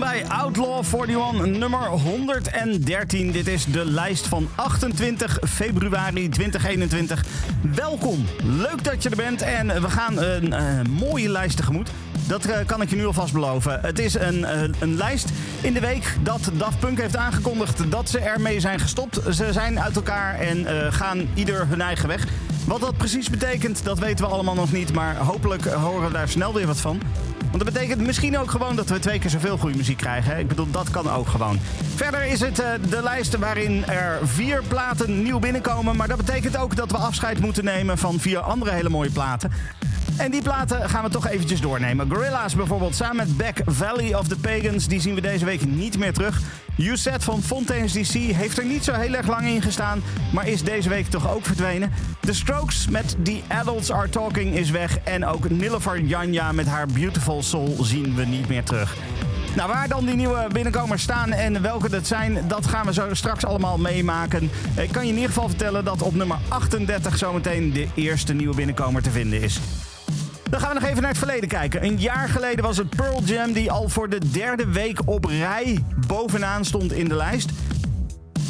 Bij Outlaw 41, nummer 113. Dit is de lijst van 28 februari 2021. Welkom, leuk dat je er bent en we gaan een eh, mooie lijst tegemoet. Dat eh, kan ik je nu alvast beloven. Het is een, eh, een lijst in de week dat Daft Punk heeft aangekondigd dat ze ermee zijn gestopt. Ze zijn uit elkaar en gaan ieder hun eigen weg. Wat dat precies betekent, dat weten we allemaal nog niet. Maar hopelijk horen we daar snel weer wat van. Want dat betekent misschien ook gewoon dat we twee keer zoveel goede muziek krijgen. Ik bedoel, dat kan ook gewoon. Verder is het eh, de lijst waarin er vier platen nieuw binnenkomen. Maar dat betekent ook dat we afscheid moeten nemen van vier andere hele mooie platen. En die platen gaan we toch eventjes doornemen. Gorilla's bijvoorbeeld, samen met Back Valley of the Pagans, die zien we deze week niet meer terug. You Set van Fontaine's DC heeft er niet zo heel erg lang in gestaan, maar is deze week toch ook verdwenen. The Strokes met The Adults Are Talking is weg. En ook Nilofer Janja met haar Beautiful Soul zien we niet meer terug. Nou, waar dan die nieuwe binnenkomers staan en welke dat zijn, dat gaan we zo straks allemaal meemaken. Ik kan je in ieder geval vertellen dat op nummer 38 zometeen de eerste nieuwe binnenkomer te vinden is. Dan gaan we nog even naar het verleden kijken. Een jaar geleden was het Pearl Jam die al voor de derde week op rij bovenaan stond in de lijst.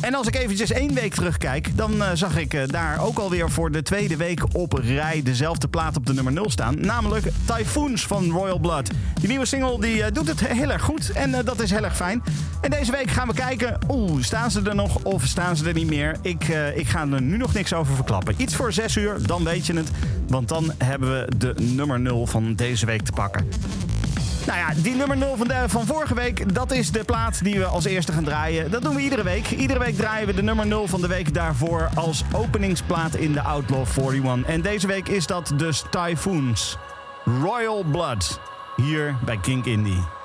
En als ik eventjes één week terugkijk, dan eh, zag ik eh, daar ook alweer voor de tweede week op rij dezelfde plaat op de nummer 0 staan. Namelijk Typhoons van Royal Blood. Die nieuwe single die, eh, doet het heel erg goed en dat is heel erg fijn. En deze week gaan we kijken, oeh, staan ze er nog of staan ze er niet meer? Ik, ik ga er nu nog niks over verklappen. Iets voor 6 uur, dan weet je het. Want dan hebben we de nummer 0 van deze week te pakken. Nou ja, die nummer 0 van, de, van vorige week, dat is de plaat die we als eerste gaan draaien. Dat doen we iedere week. Iedere week draaien we de nummer 0 van de week daarvoor als openingsplaat in de Outlaw 41. En deze week is dat dus Typhoons. Royal Blood. Hier bij King Indie.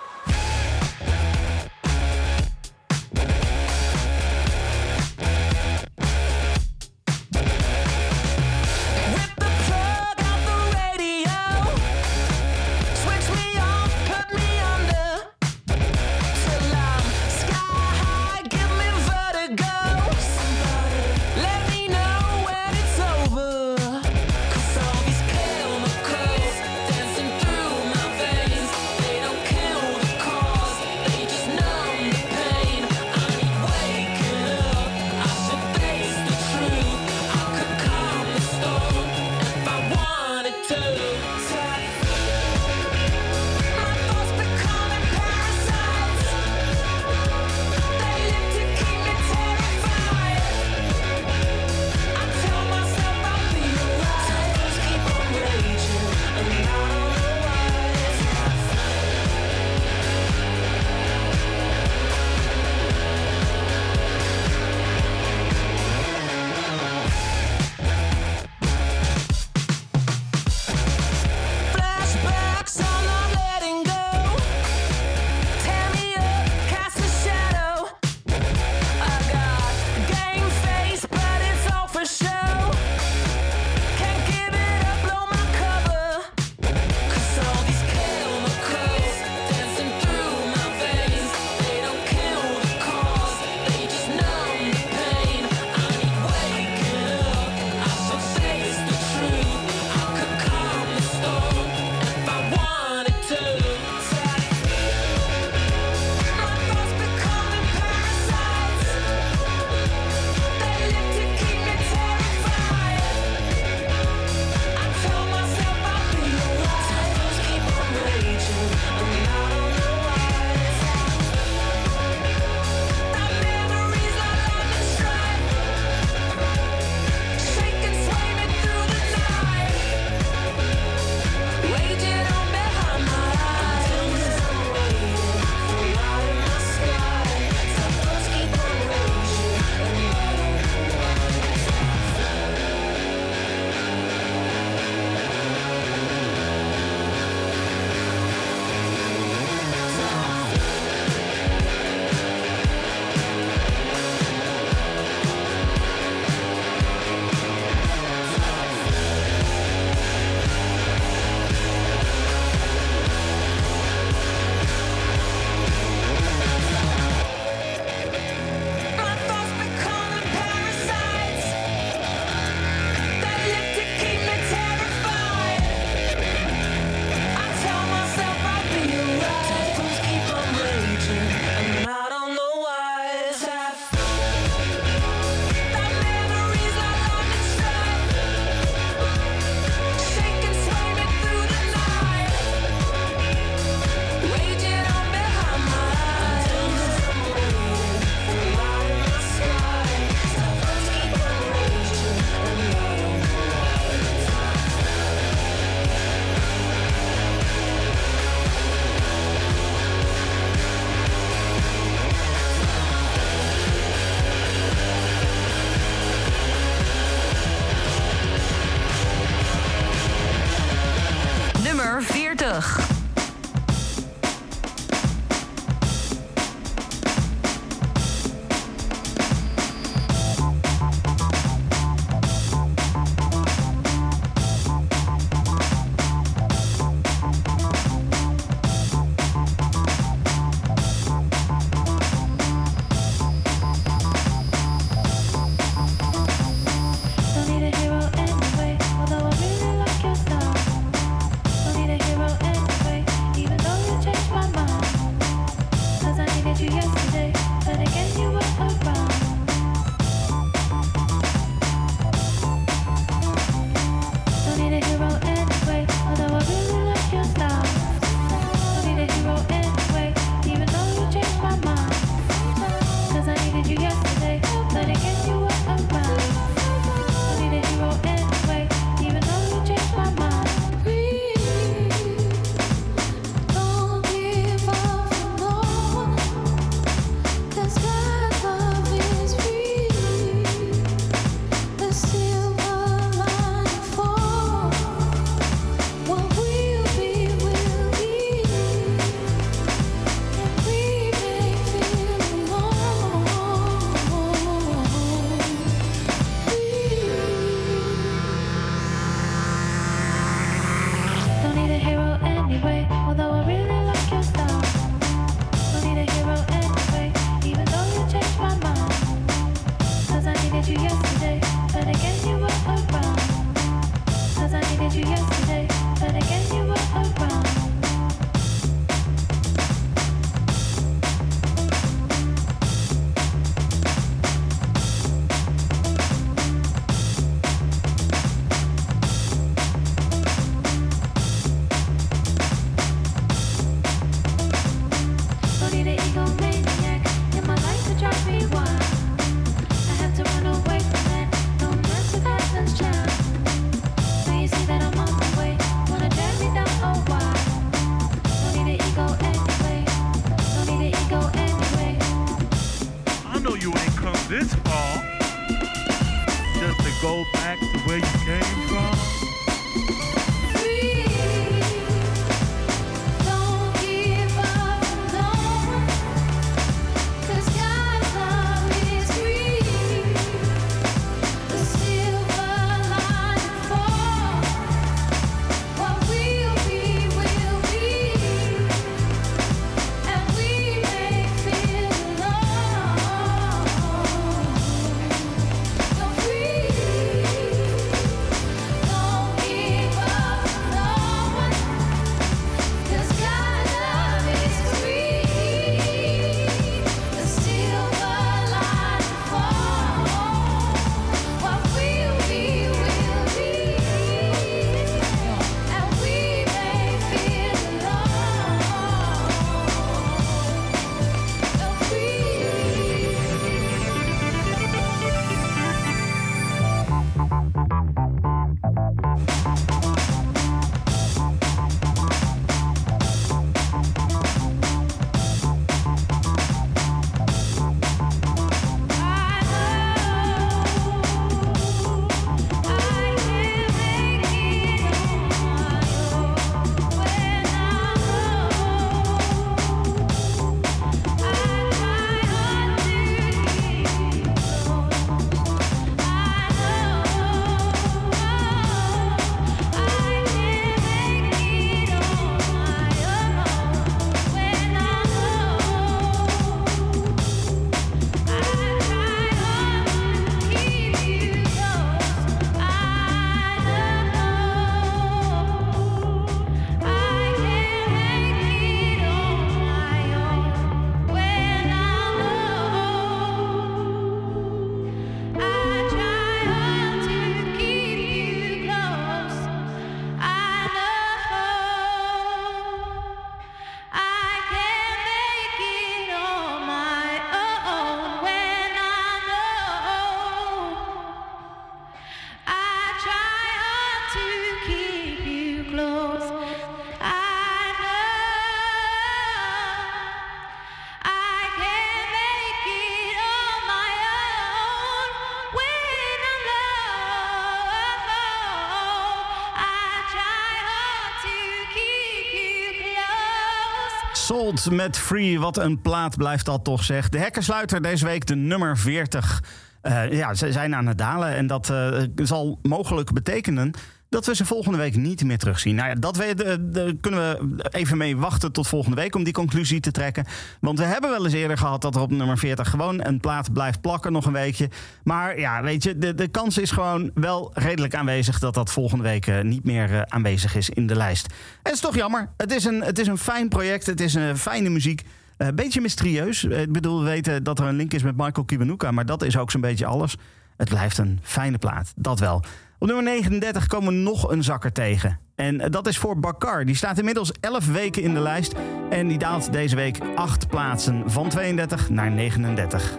Met Free. Wat een plaat blijft dat toch, zeg. De hekkensluiter deze week de nummer 40. Eh, ja, ze zijn aan het dalen. En dat eh, zal mogelijk betekenen dat we ze volgende week niet meer terugzien. Nou ja, dat we, de, kunnen we even mee wachten tot volgende week om die conclusie te trekken. Want we hebben wel eens eerder gehad dat er op nummer 40 gewoon een plaat blijft plakken nog een weekje. Maar ja, weet je, de, de kans is gewoon wel redelijk aanwezig dat dat volgende week eh, niet meer eh, aanwezig is in de lijst. En het is toch jammer. Het is een, het is een fijn project, het is een fijne muziek. Een beetje mysterieus. Eh, Ik bedoel, we weten dat er een link is met Michael Kiwanuka, maar dat is ook zo'n beetje alles. Het blijft een fijne plaat, dat wel. Op nummer 39 komen we nog een zakker tegen. En eh, dat is voor Bakar. Die staat inmiddels 11 weken in de lijst. En die daalt deze week 8 plaatsen van 32 naar 39.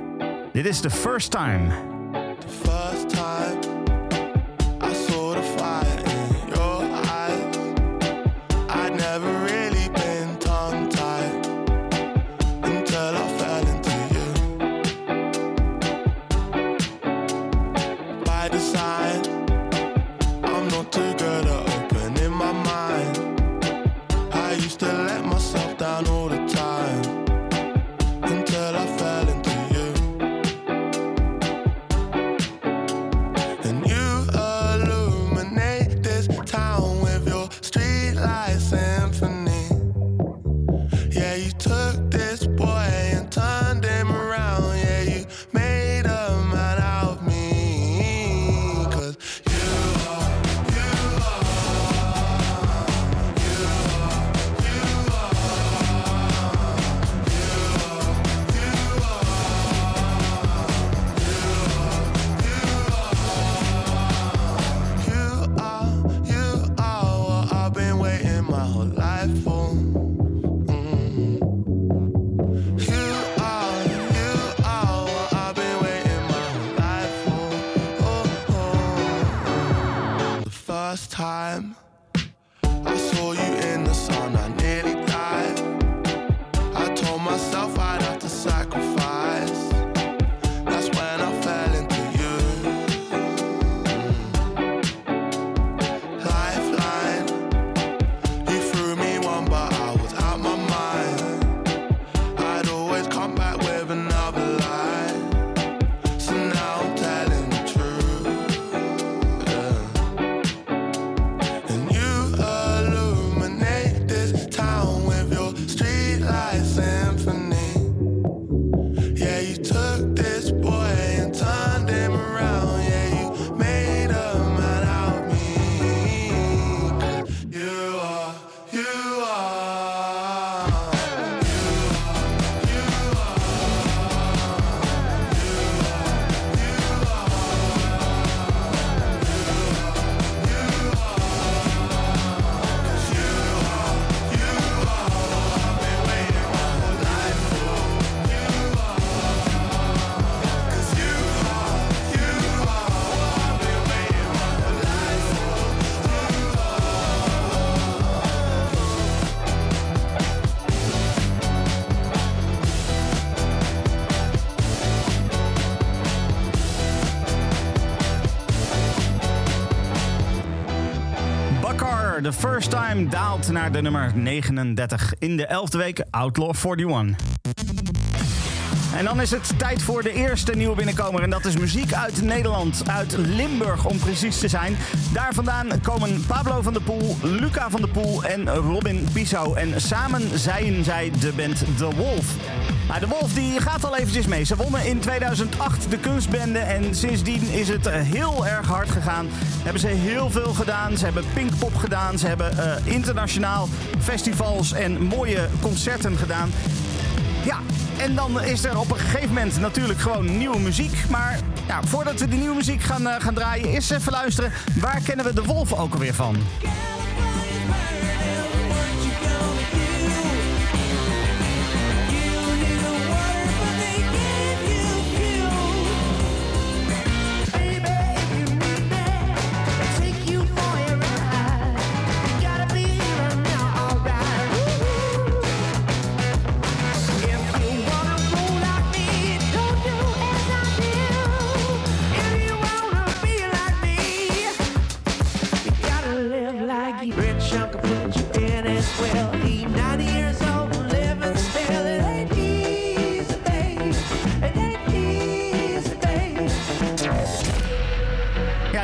Dit is The First Time. First time Daalt naar de nummer 39 in de 11e week Outlaw 41. En dan is het tijd voor de eerste nieuwe binnenkomer. En dat is muziek uit Nederland, uit Limburg om precies te zijn. Daar vandaan komen Pablo van der Poel, Luca van der Poel en Robin Pisau. En samen zijn zij de band The Wolf. De Wolf die gaat al eventjes mee. Ze wonnen in 2008 de kunstbende en sindsdien is het eh, heel erg hard gegaan. Hebben ze heel veel gedaan. Ze hebben Pinkpop gedaan. Ze hebben eh, internationaal festivals en mooie concerten gedaan. Ja, en dan is er op een gegeven moment natuurlijk gewoon nieuwe muziek. Maar ja, voordat we die nieuwe muziek gaan, eh, gaan draaien, eerst even luisteren. Waar kennen we de Wolf ook alweer van?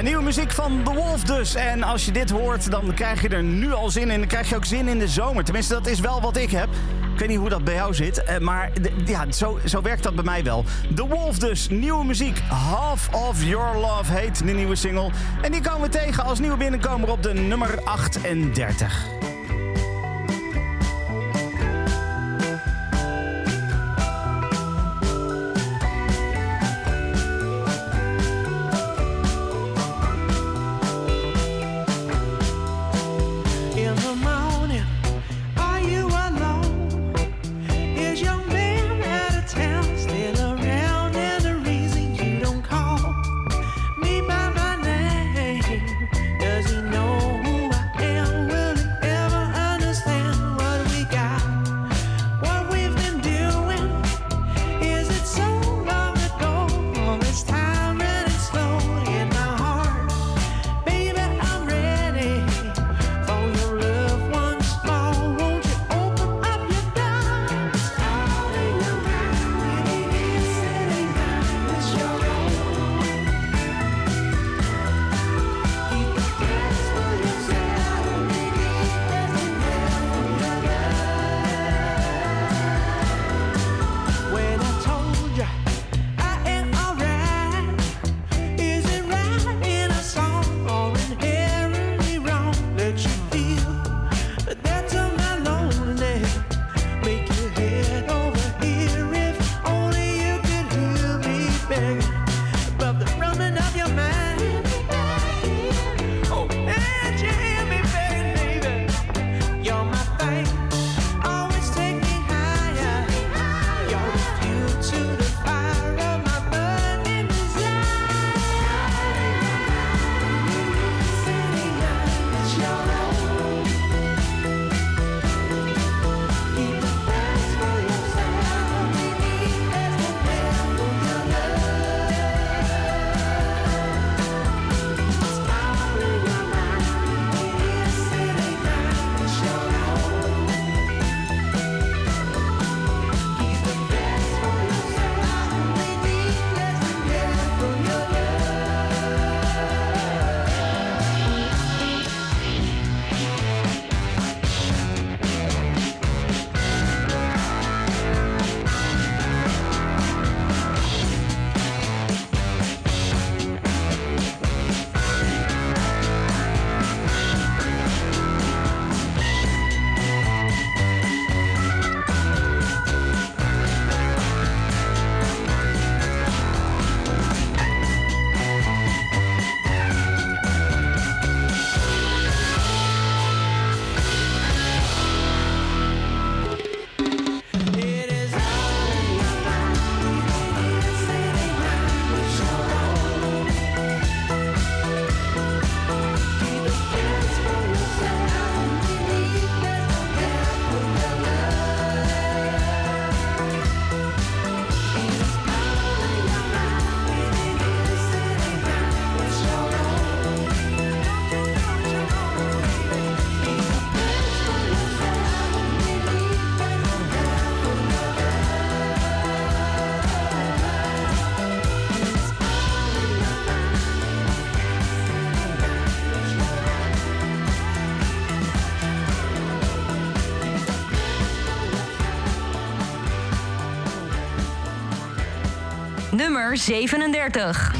Eh, nieuwe muziek van The Wolf dus. En als je dit hoort, dan krijg je er nu al zin in. Dan krijg je ook zin in de zomer. Tenminste, dat is wel wat ik heb. Ik weet niet hoe dat bij jou zit, eh, maar ja, zo, zo werkt dat bij mij wel. The Wolf dus, nieuwe muziek. Half of Your Love heet de nieuwe single. En die komen we tegen als nieuwe binnenkomer op de nummer 38. nummer 37.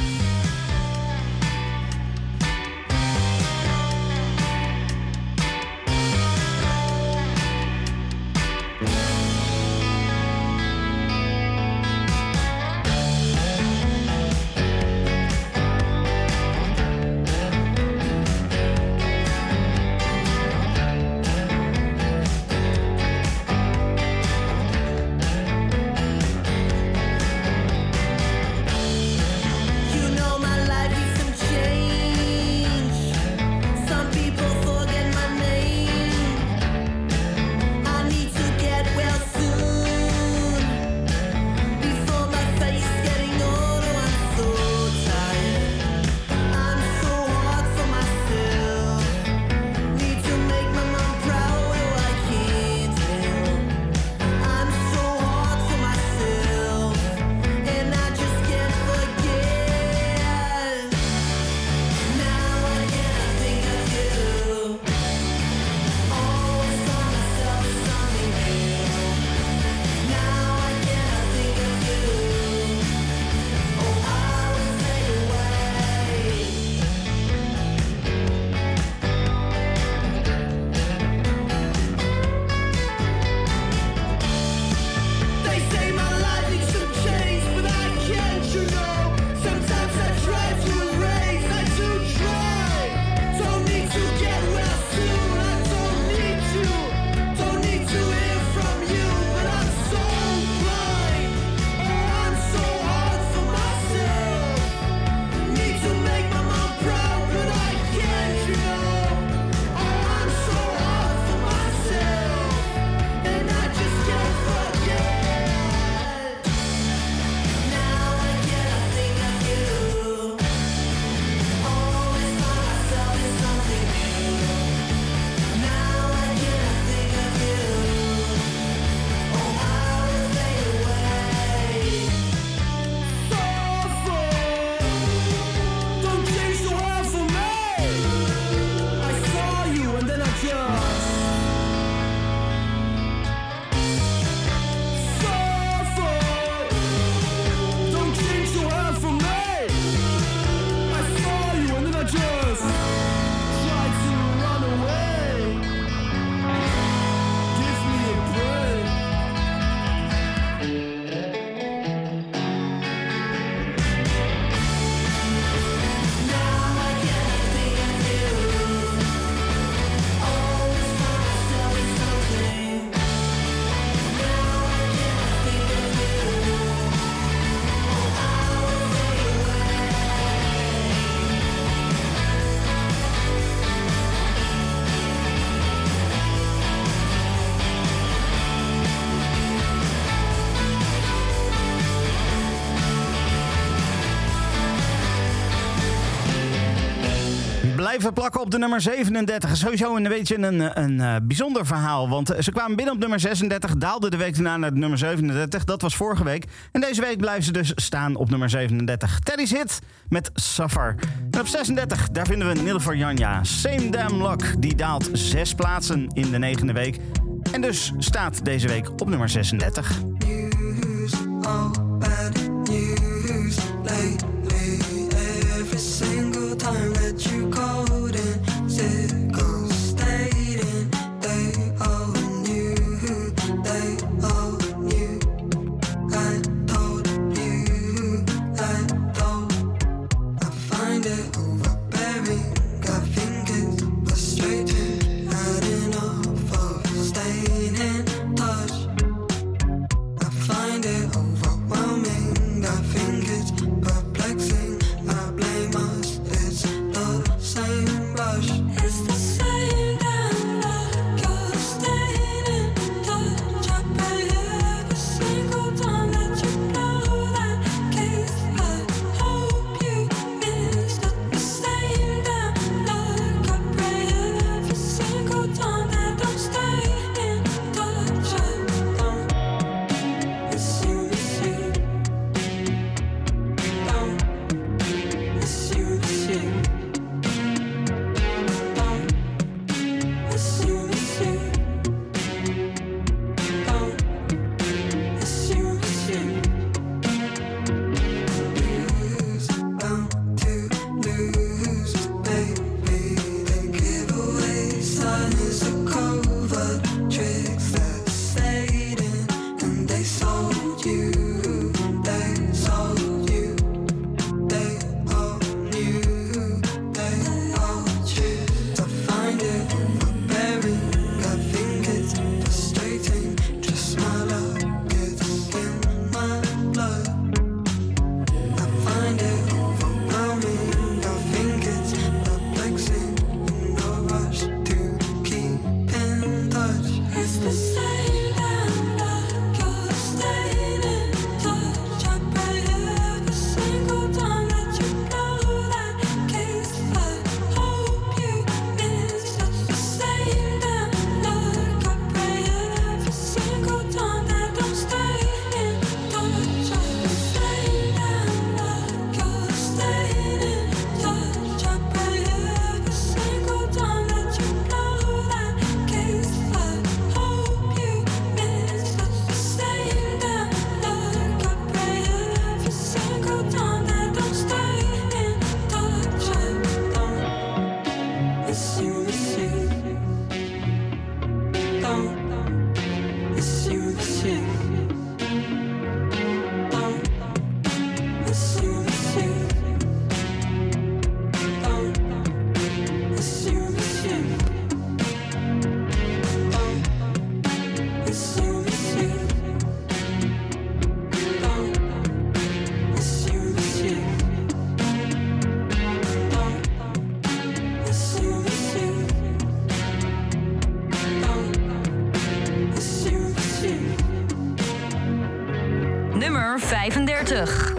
Even plakken op de nummer 37. Sowieso een beetje een, een, een bijzonder verhaal. Want eh, ze kwamen binnen op nummer 36, daalde de week daarna naar nummer 37. Dat was vorige week. En deze week blijven ze dus staan op nummer 37. Teddy's hit met Safar. En op 36, daar vinden we Nilver Janja. Same Damn Luck. Die daalt zes plaatsen in de negende week. En dus staat deze week op nummer 36. 20.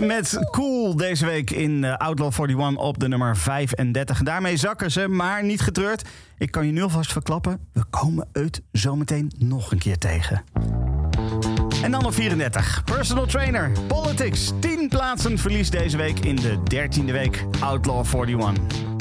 Met Cool deze week in eh, Outlaw 41 op de nummer 35. Daarmee zakken ze, maar niet getreurd. Ik kan je nu alvast verklappen, we komen het zometeen nog een keer tegen. En dan op 34, personal trainer, politics. 10 plaatsen verlies deze week in de 13e week Outlaw 41.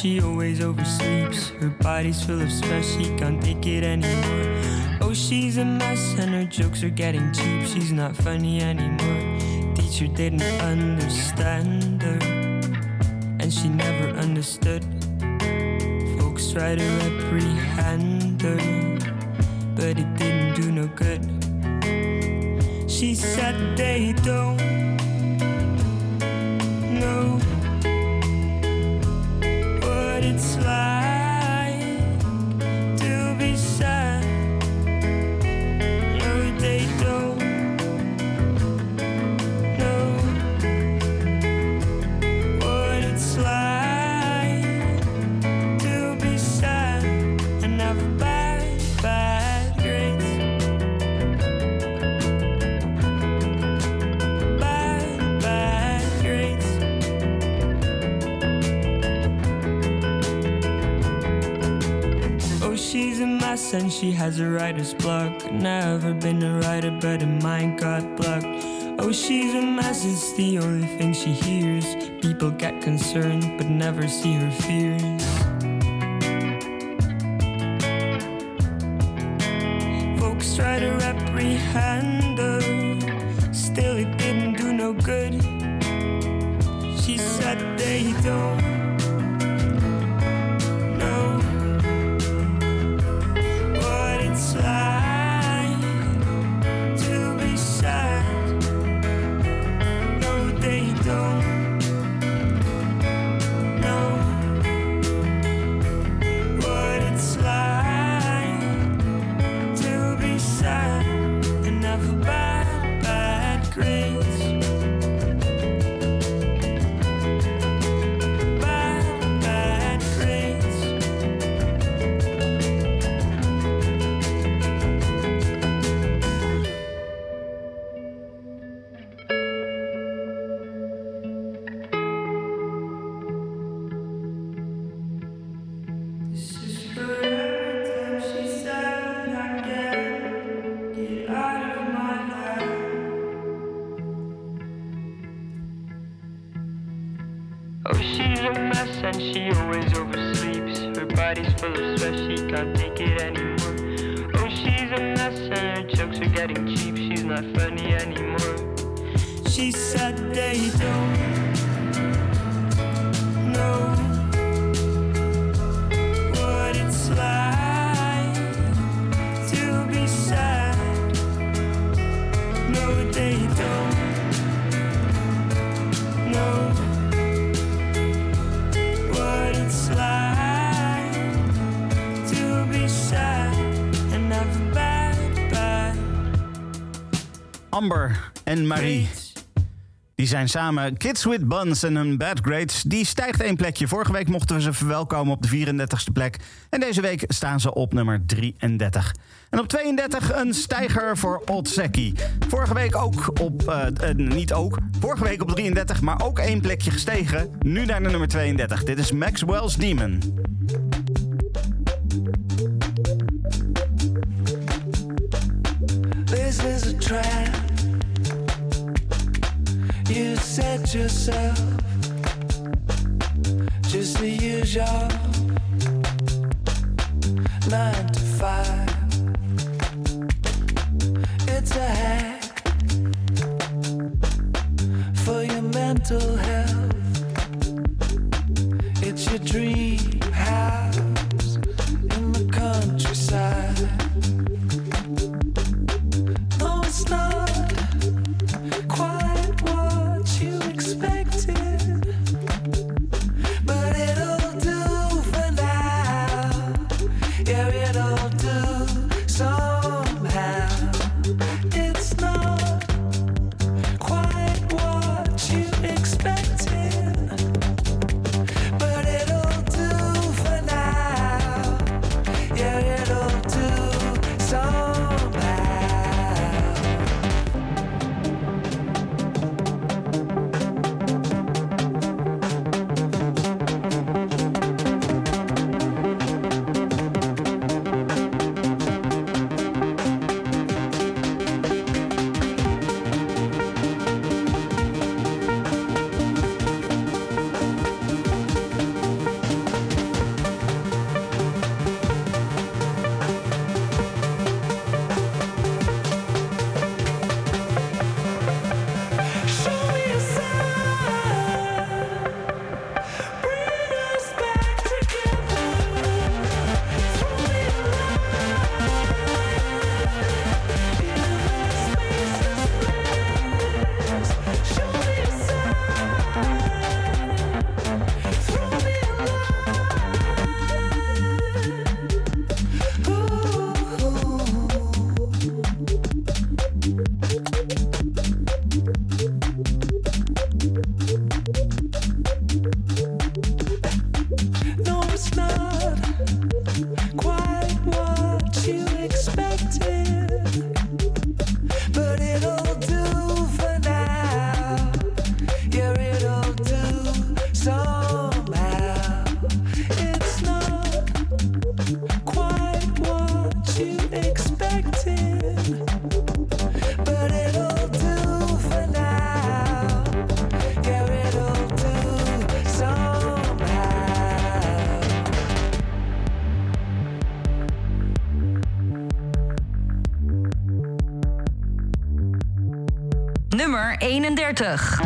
She always oversleeps. Her body's full of stress, she can't take it anymore. Oh, she's a mess and her jokes are getting cheap. She's not funny anymore. Teacher didn't understand her, and she never understood. Folks try to reprehend her, but it didn't do no good. She said they don't concern, but never see her fear. Amber en Marie. Die zijn samen Kids with Buns en hun Bad Grades. Die stijgt één plekje. Vorige week mochten we ze verwelkomen op de 34ste plek. En deze week staan ze op nummer 33. En op 32 een stijger voor Otseki. Vorige week ook op... eh, eh, niet ook. Vorige week op 33, maar ook één plekje gestegen. Nu naar de nummer 32. Dit is Maxwell's Demon. This is a trap. You set yourself just to use your nine to five. It's a 31.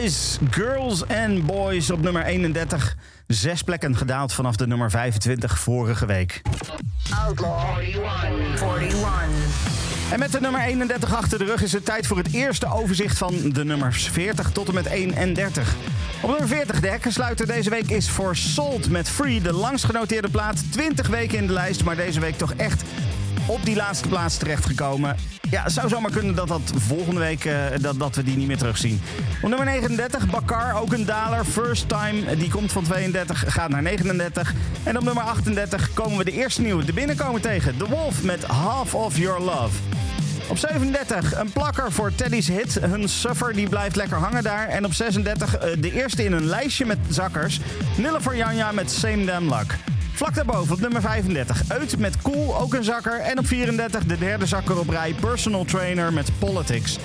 Boys, Girls and Boys op nummer 31. Zes plekken gedaald vanaf de nummer 25 vorige week. En met de nummer 31 achter de rug is het tijd voor het eerste overzicht van de nummers 40 tot en met 31. Op nummer 40 de hekkensluiter deze week is voor Sold met Free, de langstgenoteerde plaat. 20 weken in de lijst, maar deze week toch echt op die laatste plaats terechtgekomen. Ja, het zou zomaar kunnen dat dat volgende week eh, dat, dat we die niet meer terugzien. Op nummer 39, Bakar, ook een daler. First Time, die komt van 32, gaat naar 39. En op nummer 38 komen we de eerste nieuwe de binnenkomen tegen. The Wolf met Half of Your Love. Op 37 een plakker voor Teddy's hit. Hun Suffer die blijft lekker hangen daar. En op 36 eh, de eerste in een lijstje met zakkers. Nille voor Janja met Same Damn Luck. Vlak daarboven op nummer 35 Uit met Cool, ook een zakker. En op 34 de derde zakker op rij Personal Trainer met Politics.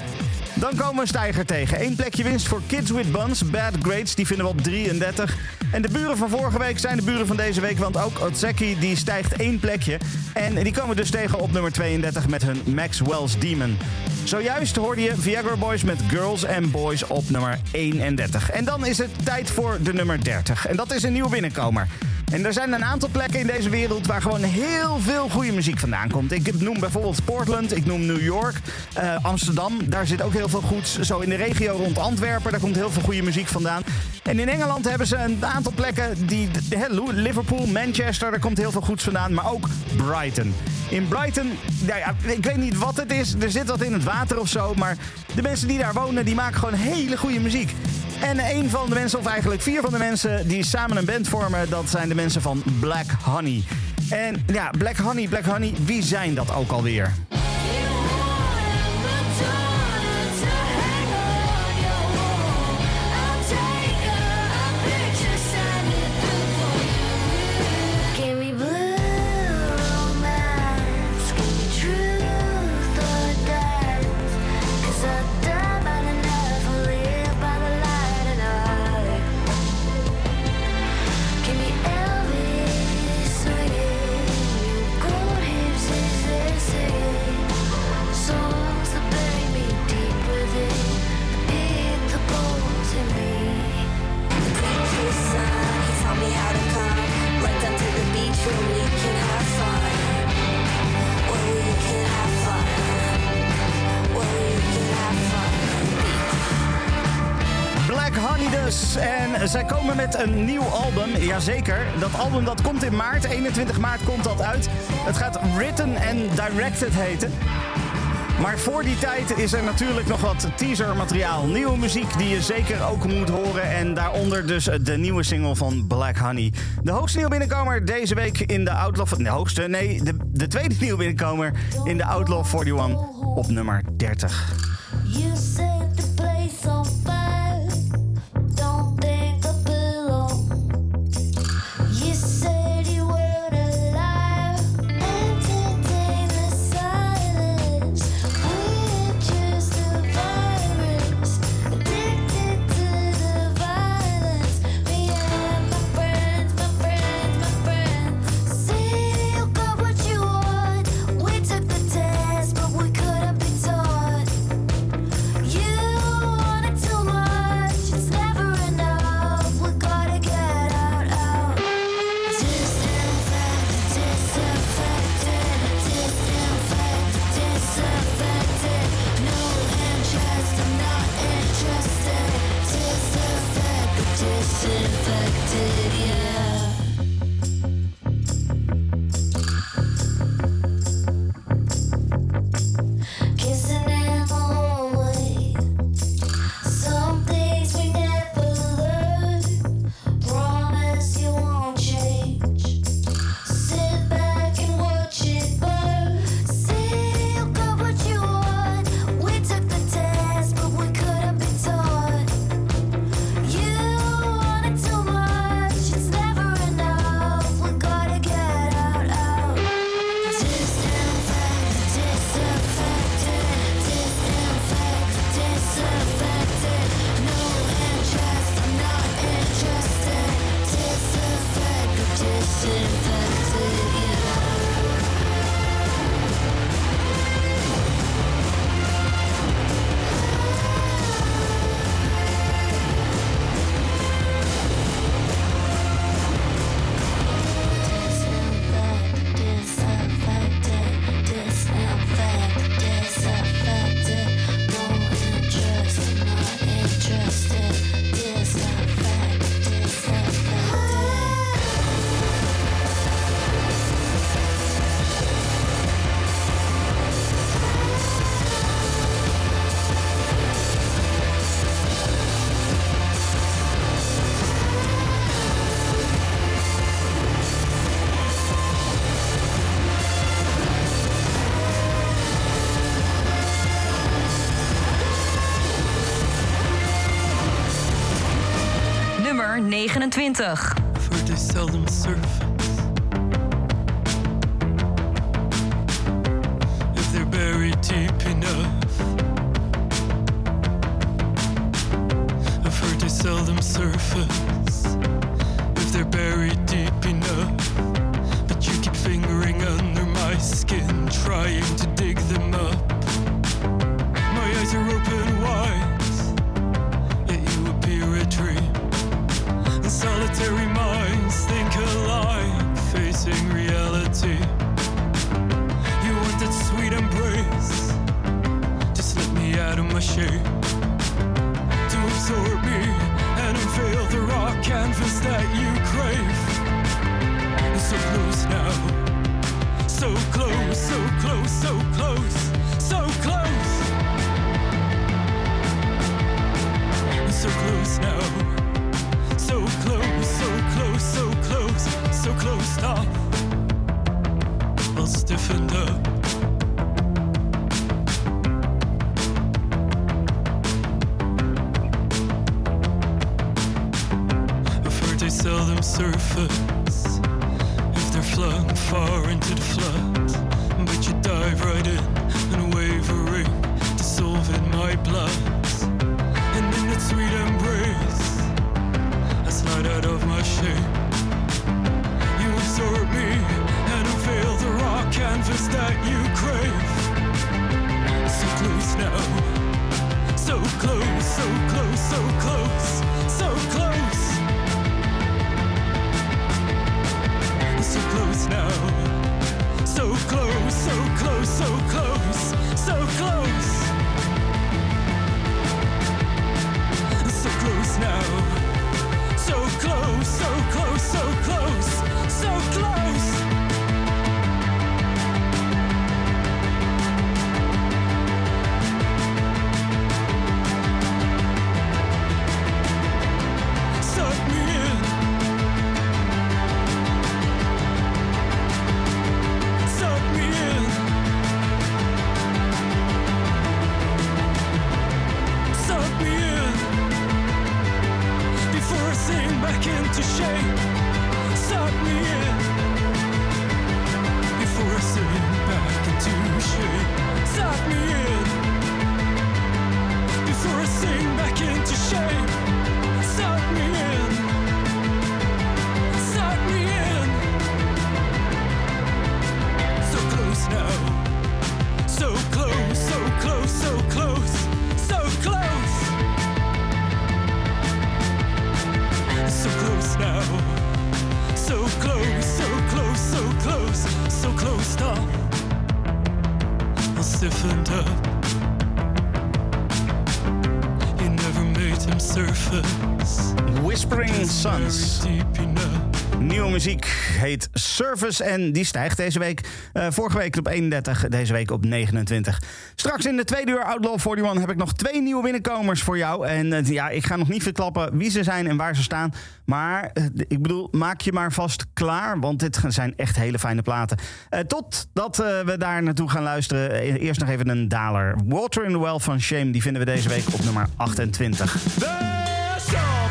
Dan komen we een stijger tegen. Eén plekje winst voor Kids with Buns. Bad Grades, die vinden we op 33. En de buren van vorige week zijn de buren van deze week. Want ook Otseki die stijgt één plekje. En die komen dus tegen op nummer 32 met hun Maxwell's Demon. Zojuist hoorde je Viagra Boys met Girls and Boys op nummer 31. En dan is het tijd voor de nummer 30. En dat is een nieuwe binnenkomer. En er zijn een aantal plekken in deze wereld waar gewoon heel veel goede muziek vandaan komt. Ik noem bijvoorbeeld Portland, ik noem New York, eh, Amsterdam. Daar zit ook heel veel goeds. Zo in de regio rond Antwerpen, daar komt heel veel goede muziek vandaan. En in Engeland hebben ze een aantal plekken die... Liverpool, Manchester, daar komt heel veel goeds vandaan. Maar ook Brighton. In Brighton, ja, ik weet niet wat het is. Er zit wat in het water of zo. Maar de mensen die daar wonen, die maken gewoon hele goede muziek. En een van de mensen, of eigenlijk vier van de mensen die samen een band vormen, dat zijn de mensen van Black Honey. En ja, Black Honey, Black Honey, wie zijn dat ook alweer? Zij komen met een nieuw album. Jazeker. Dat album dat komt in maart. 21 maart komt dat uit. Het gaat Written and Directed heten. Maar voor die tijd is er natuurlijk nog wat teasermateriaal. Nieuwe muziek die je zeker ook moet horen. En daaronder dus de nieuwe single van Black Honey. De hoogste nieuwe binnenkomer deze week in de Outlaw... De hoogste, nee, de, de tweede nieuwe binnenkomer in de Outlaw 41 op nummer 30. 20. Service. En die stijgt deze week. Eh, vorige week op 31, deze week op 29. Straks in de tweede uur Outlaw 41 heb ik nog twee nieuwe binnenkomers voor jou. En eh, ja, ik ga nog niet verklappen wie ze zijn en waar ze staan. Maar eh, ik bedoel, maak je maar vast klaar. Want dit zijn echt hele fijne platen. totdat we daar naartoe gaan luisteren. Eerst nog even een daler. Water in the Well van Shame. Die vinden we deze week op nummer 28. The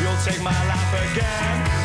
You'll take my life again.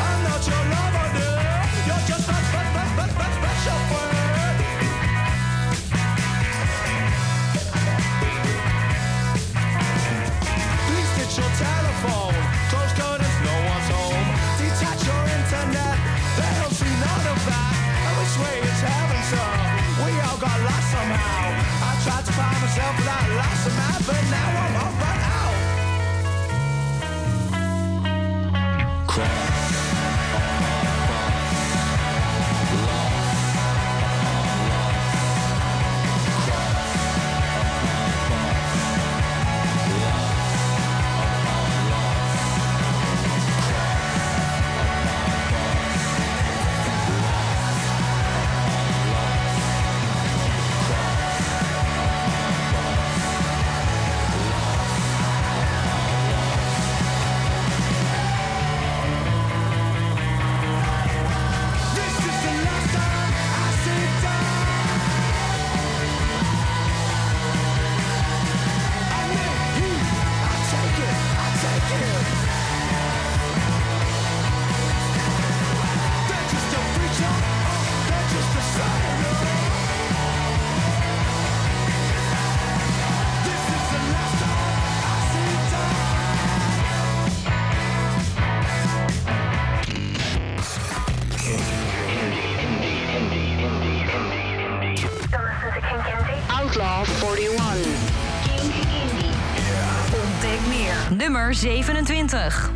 27.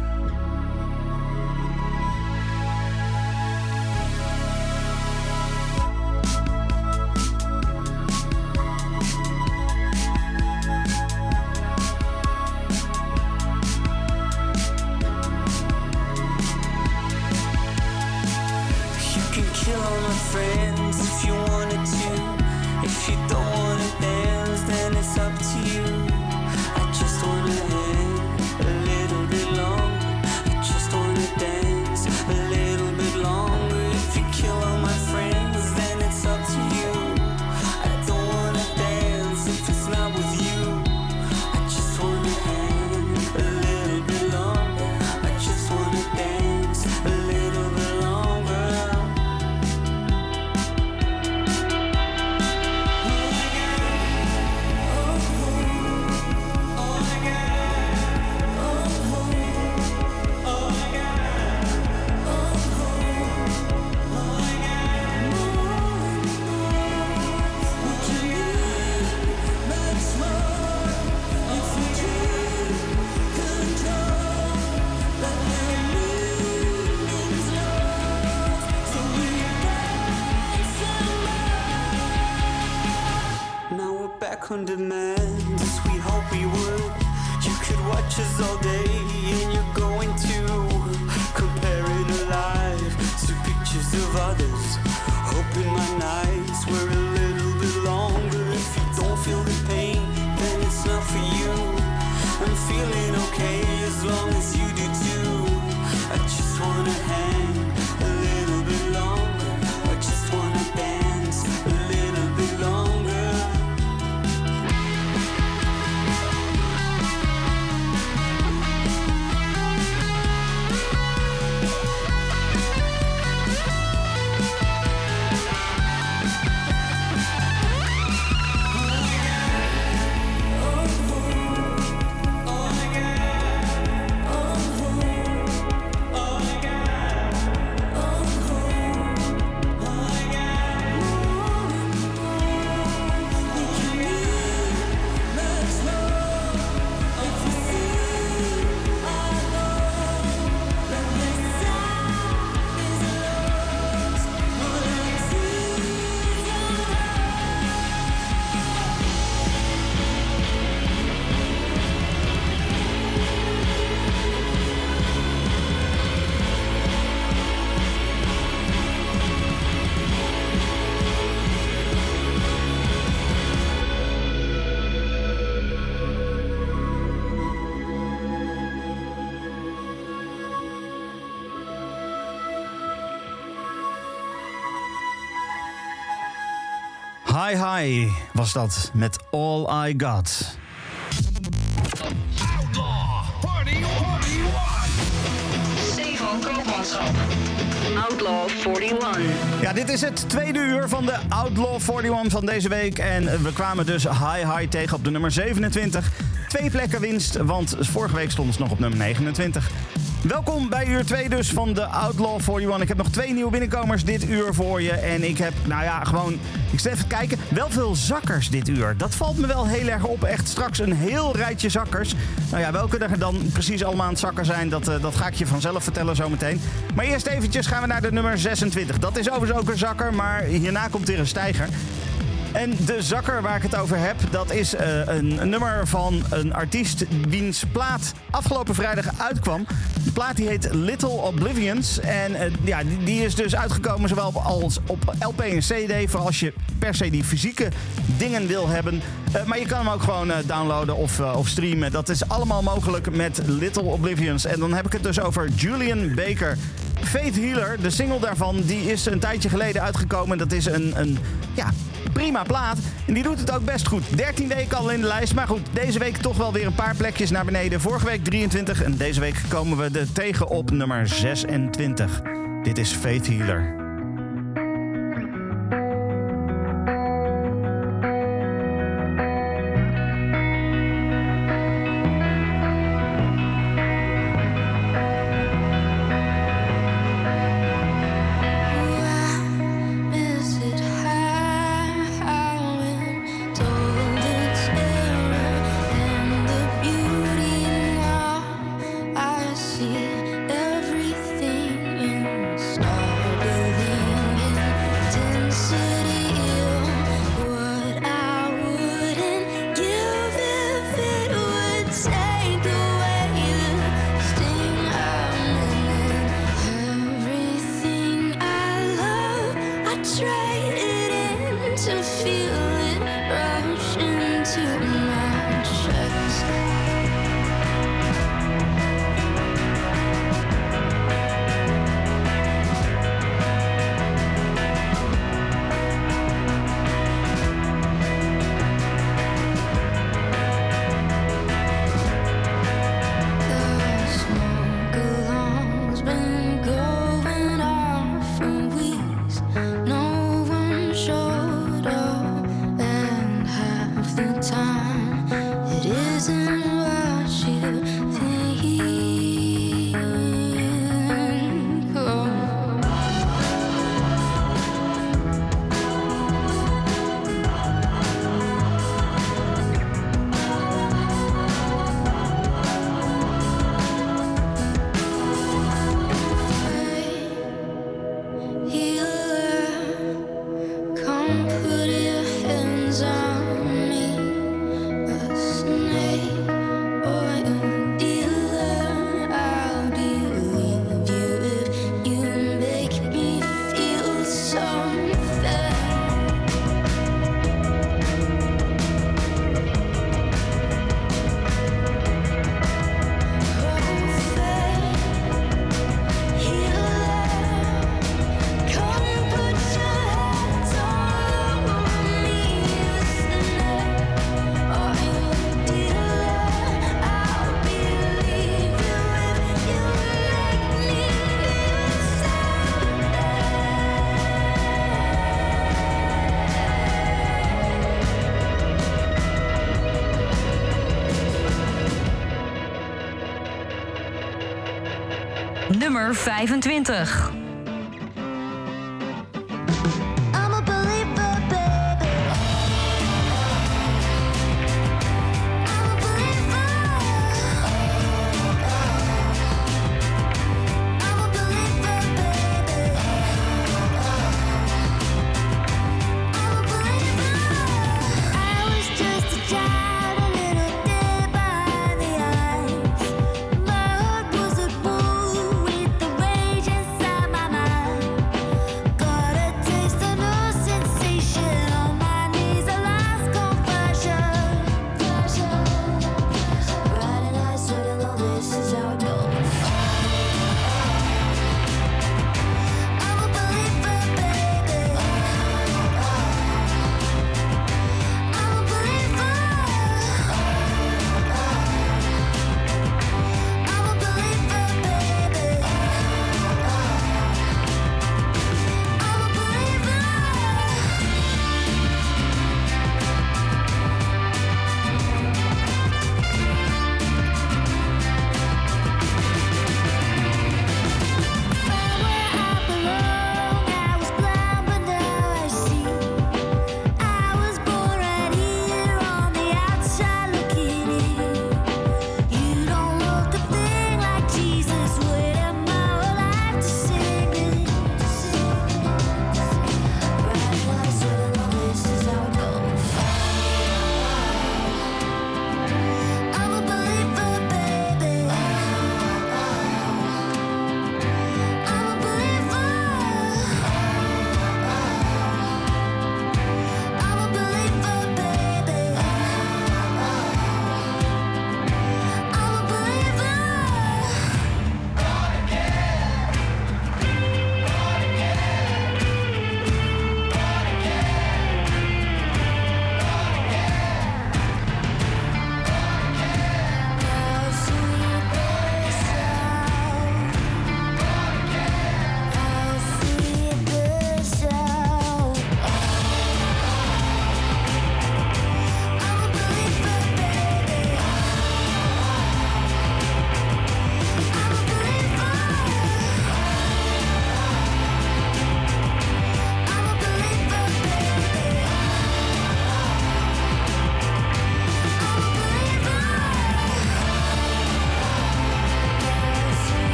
Hi Hi was dat met All I Got. Stefan Koopmanschap. Outlaw 41. Ja, dit is het tweede uur van de Outlaw 41 van deze week. En we kwamen dus Hi Hi tegen op de nummer 27. Twee plekken winst, want vorige week stonden ze nog op nummer 29. Welkom bij uur 2 dus van de Outlaw 41. Ik heb nog twee nieuwe binnenkomers dit uur voor je. En ik heb, nou ja, gewoon... Ik zit even kijken. Wel veel zakkers dit uur. Dat valt me wel heel erg op. Echt straks een heel rijtje zakkers. Nou ja, welke er dan precies allemaal aan het zakken zijn... dat, eh, dat ga ik je vanzelf vertellen zometeen. Maar eerst eventjes gaan we naar de nummer 26. Dat is overigens ook een zakker, maar hierna komt weer een stijger. En de zakker waar ik het over heb, dat is eh, een, een nummer van een artiest wiens plaat afgelopen vrijdag uitkwam. De plaat die heet Little Oblivions. En eh, ja, die, die is dus uitgekomen zowel op, als op LP en CD, voor als je per se die fysieke dingen wil hebben. Eh, maar je kan hem ook gewoon eh, downloaden of, of streamen. Dat is allemaal mogelijk met Little Oblivions. En dan heb ik het dus over Julian Baker. Faith Healer, de single daarvan, die is een tijdje geleden uitgekomen. Dat is een, een ja, prima plaat. En die doet het ook best goed. 13 weken al in de lijst. Maar goed, deze week toch wel weer een paar plekjes naar beneden. Vorige week 23 en deze week komen we er tegen op nummer 26. Dit is Faith Healer. Nummer 25.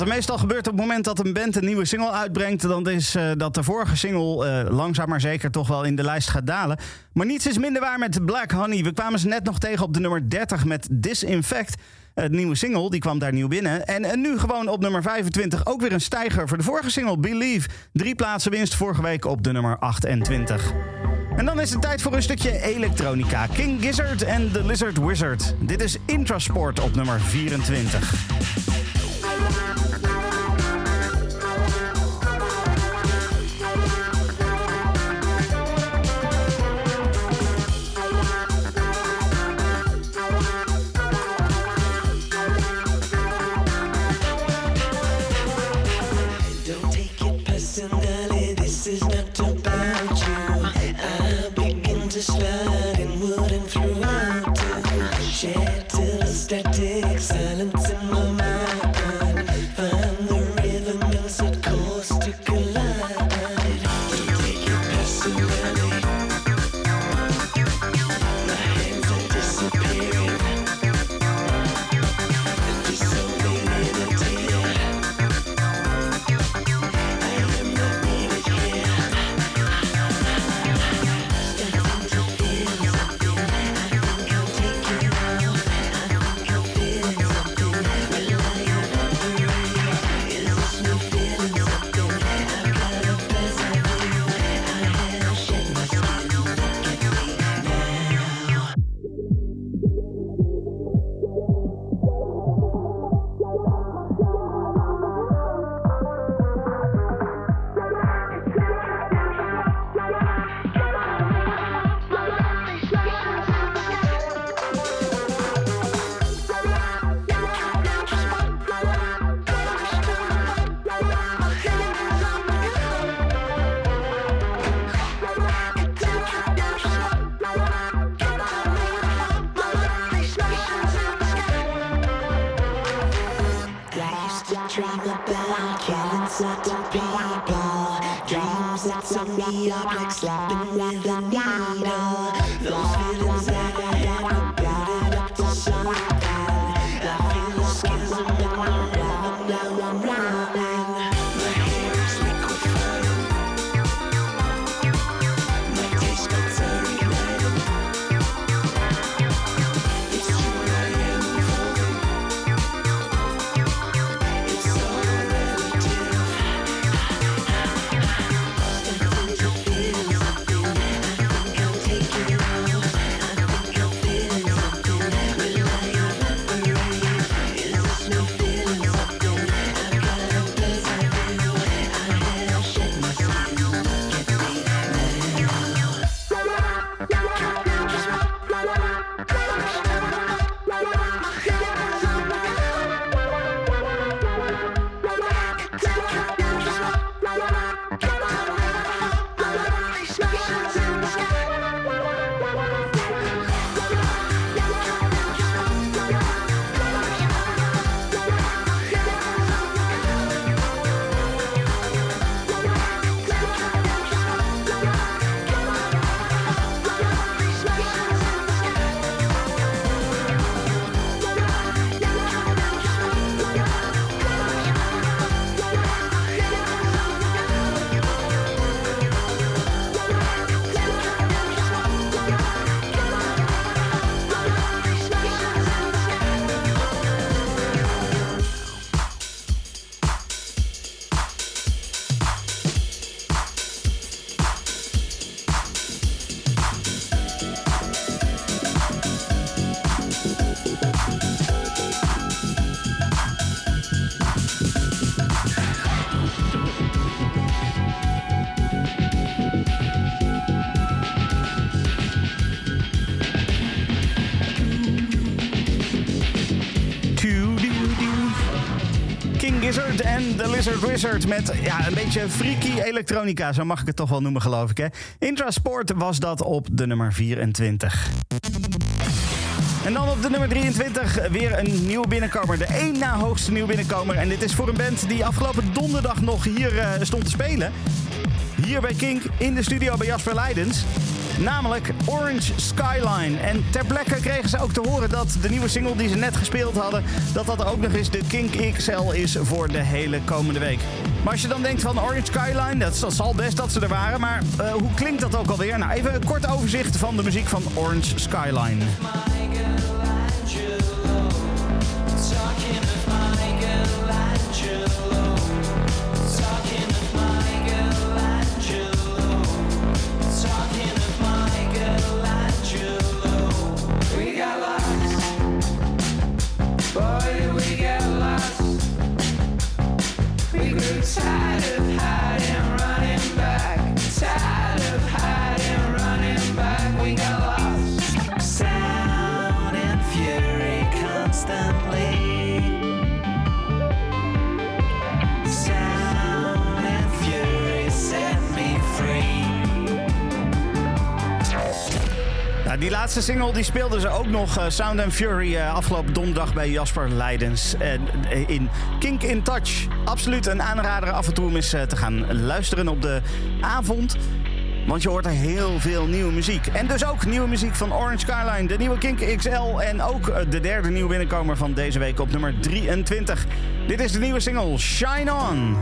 Wat meestal gebeurt op het moment dat een band een nieuwe single uitbrengt, dan is eh, dat de vorige single eh, langzaam maar zeker toch wel in de lijst gaat dalen. Maar niets is minder waar met Black Honey. We kwamen ze net nog tegen op de nummer 30 met Disinfect. Het nieuwe single, die kwam daar nieuw binnen. En, en nu gewoon op nummer 25 ook weer een stijger voor de vorige single, Believe. Drie plaatsen winst vorige week op de nummer 28. En dan is het tijd voor een stukje elektronica. King Gizzard en The Lizard Wizard. Dit is Intrasport op nummer 24. Wizard met ja, een beetje freaky elektronica, zo mag ik het toch wel noemen geloof ik. Hè? Intrasport was dat op de nummer 24. En dan op de nummer 23 weer een nieuwe binnenkomer. De één na hoogste nieuwe binnenkomer. En dit is voor een band die afgelopen donderdag nog hier eh, stond te spelen. Hier bij Kink in de studio bij Jasper Leidens. Namelijk Orange Skyline. En ter plekke kregen ze ook te horen dat de nieuwe single die ze net gespeeld hadden... dat dat ook nog eens de Kink XL is voor de hele komende week. Maar als je dan denkt van Orange Skyline, dat, zal best dat ze er waren. Maar eh, hoe klinkt dat ook alweer? Nou, even een kort overzicht van de muziek van Orange Skyline. Die speelden ze ook nog eh, Sound and Fury eh, afgelopen donderdag bij Jasper Leidens. En eh, in Kink in Touch. Absoluut een aanrader af en toe om eens te gaan luisteren op de avond. Want je hoort er heel veel nieuwe muziek. En dus ook nieuwe muziek van Orange Skyline, de nieuwe Kink XL. En ook de derde nieuwe binnenkomer van deze week op nummer 23. Dit is de nieuwe single Shine On.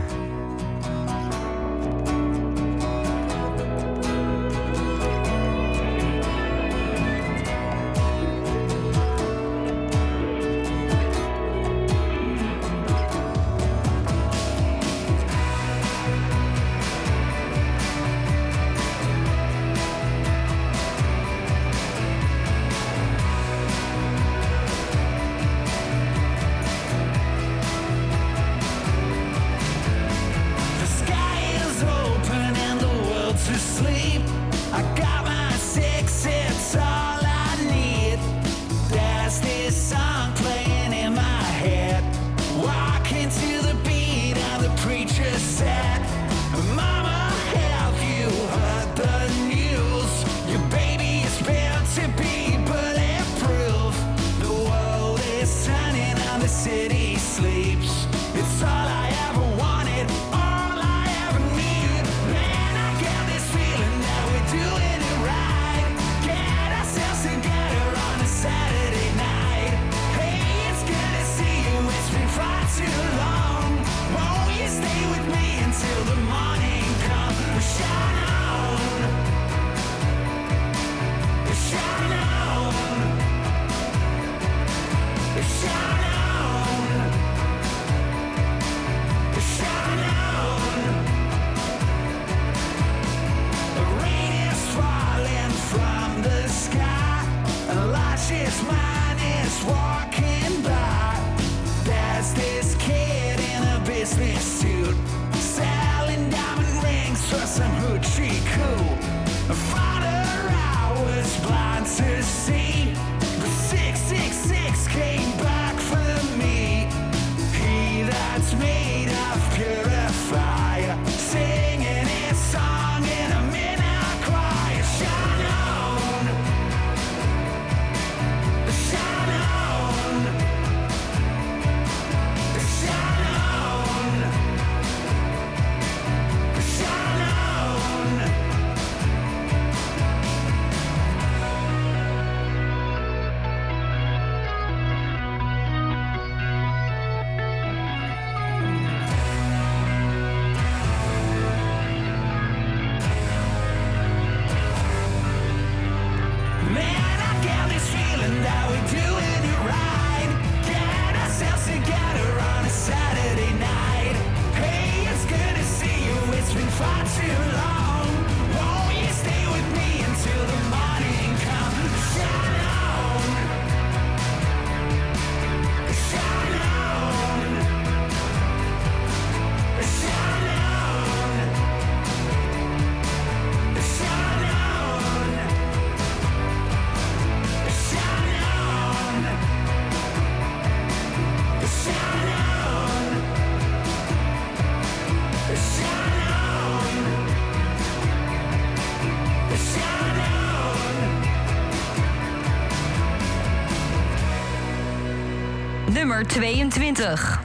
Nummer 22.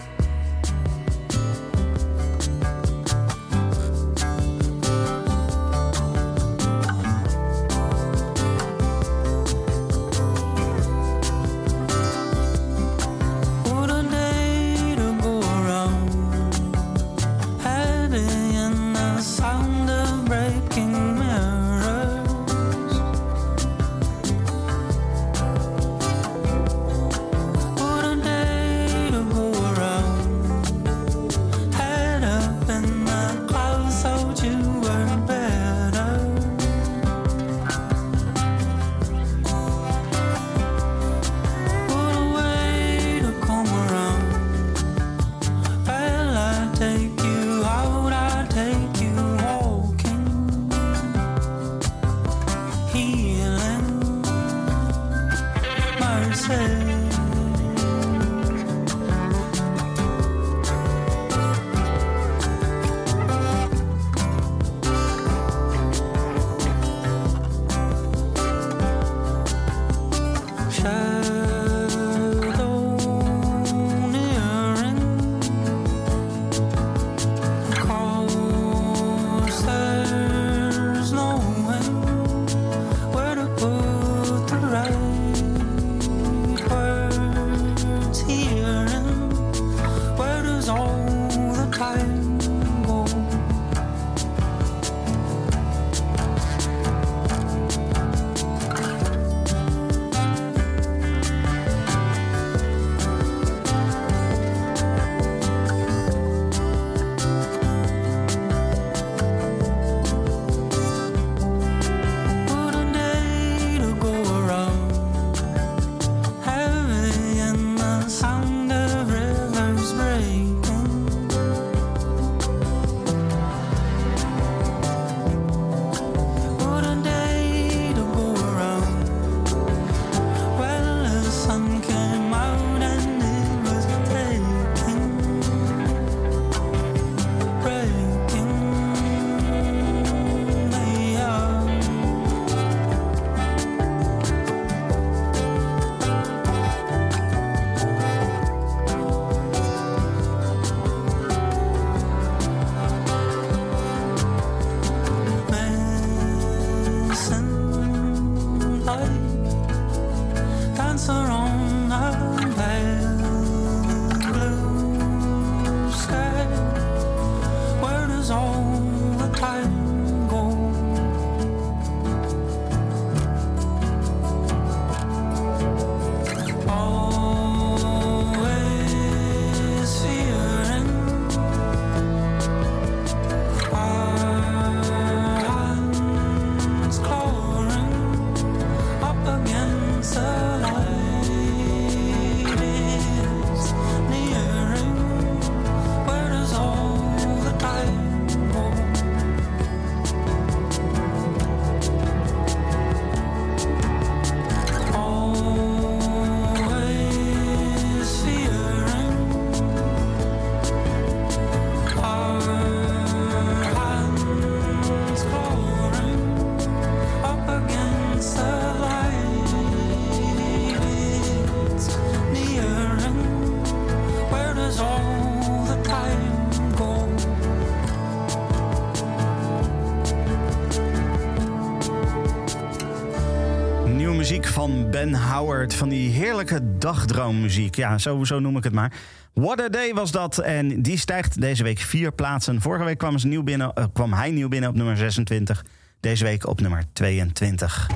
Van die heerlijke dagdroommuziek. Ja, zo, zo noem ik het maar. What a Day was dat. En die stijgt deze week vier plaatsen. Vorige week kwam, ze nieuw binnen, eh, kwam hij nieuw binnen op nummer 26. Deze week op nummer 22.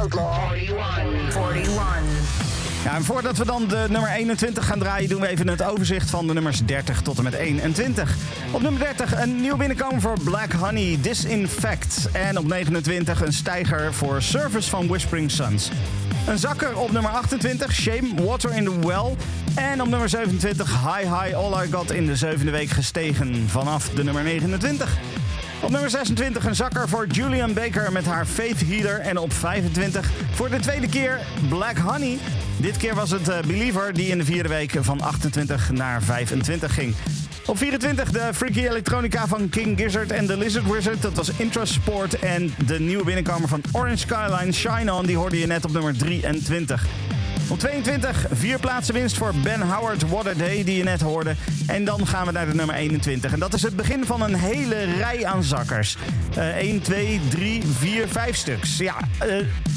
Outlaw 41. 41. Ja, en voordat we dan de nummer 21 gaan draaien, doen we even het overzicht van de nummers 30 tot en met 21. Op nummer 30 een nieuw binnenkomen voor Black Honey, Disinfect. En op 29 een stijger voor Service van Whispering Suns. Een zakker op nummer 28, Shame, Water in the Well. En op nummer 27, High High All I Got in de zevende week gestegen vanaf de nummer 29. Op nummer 26 een zakker voor Julian Baker met haar Faith Healer. En op 25 voor de tweede keer Black Honey. Dit keer was het eh, Believer die in de vierde week van 28 naar 25 ging. Op 24 de Freaky Electronica van King Gizzard en The Lizard Wizard. Dat was Intrasport. En de nieuwe binnenkomer van Orange Skyline Shine On. Die hoorde je net op nummer 23. Op 22, vier plaatsen winst voor Ben Howard, What a Day, die je net hoorde. En dan gaan we naar de nummer 21. En dat is het begin van een hele rij aan zakkers. Eh 1, 2, 3, 4, 5 stuks. Ja, eh,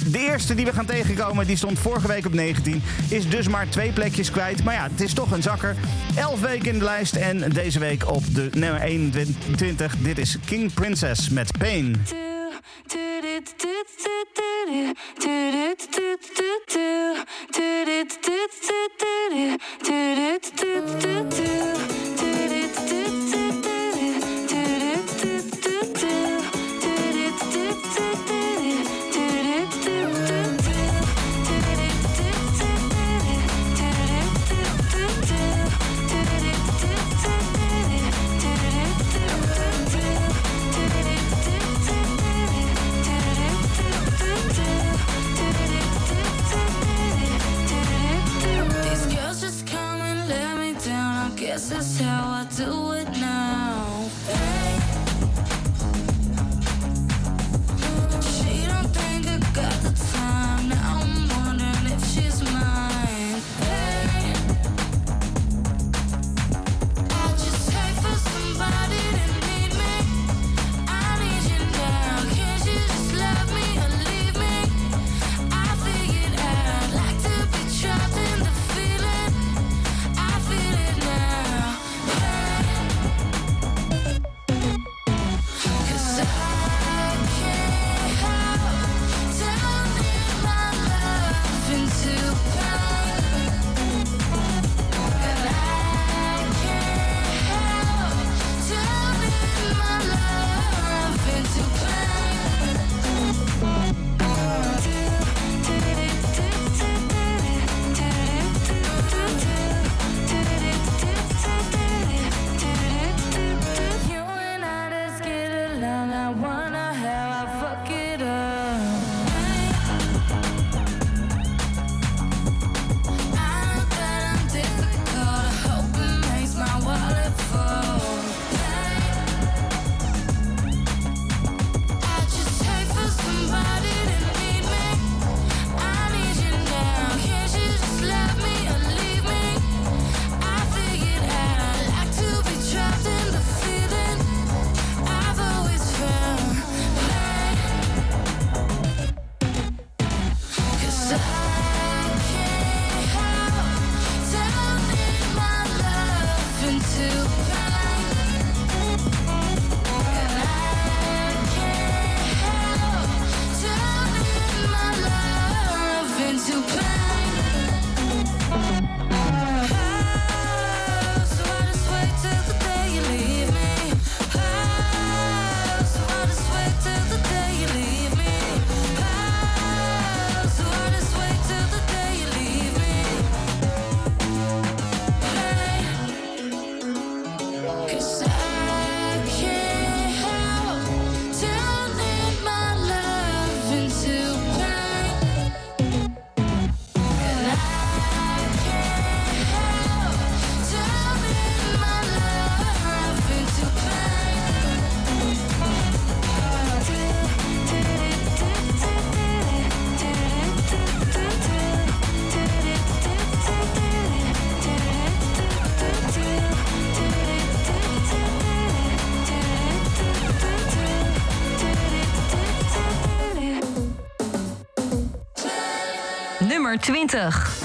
de eerste die we gaan tegenkomen, die stond vorige week op 19. Is dus maar twee plekjes kwijt. Maar ja, het is toch een zakker. 11 weken in de lijst en deze week op de nummer 21. Dit is King Princess met Pain. 20.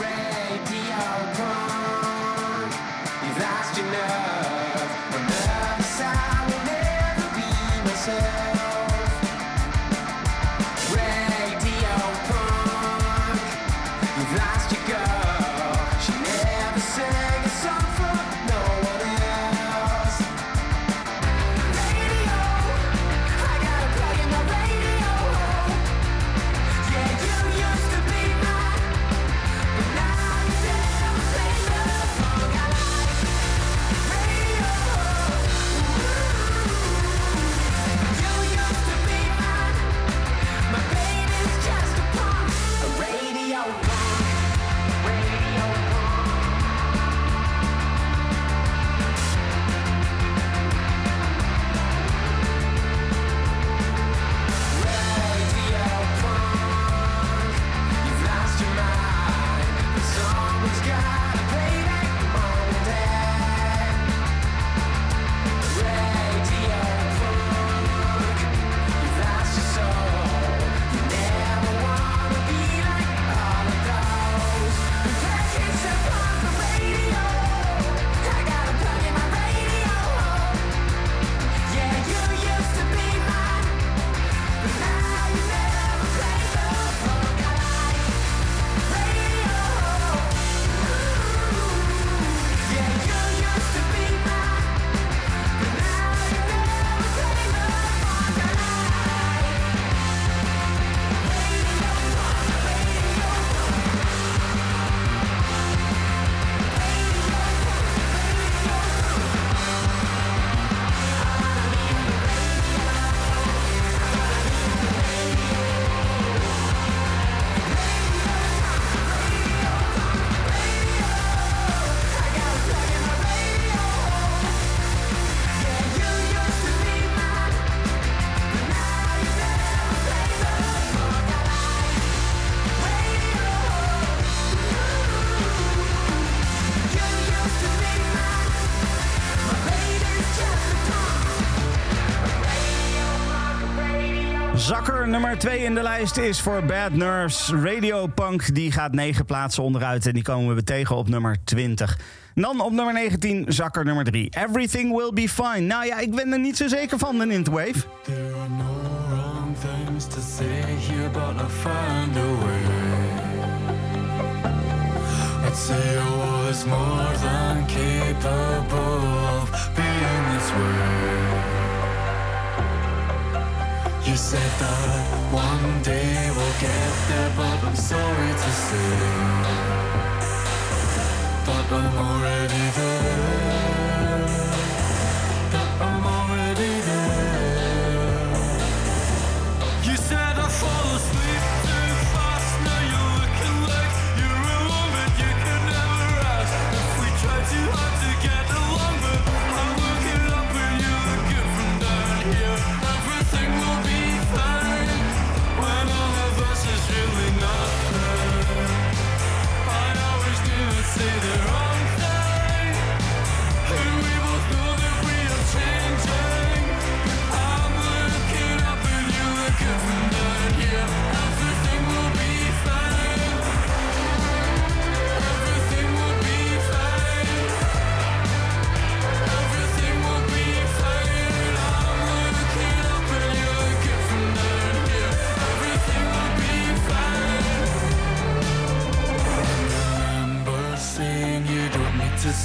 Nummer 2 in de lijst is voor Bad Nerves. Radio Punk die gaat 9 plaatsen onderuit en die komen we tegen op nummer 20. En dan op nummer 19 zakker nummer 3. Everything will be fine. Nou ja, ik ben er niet zo zeker van, de Wave.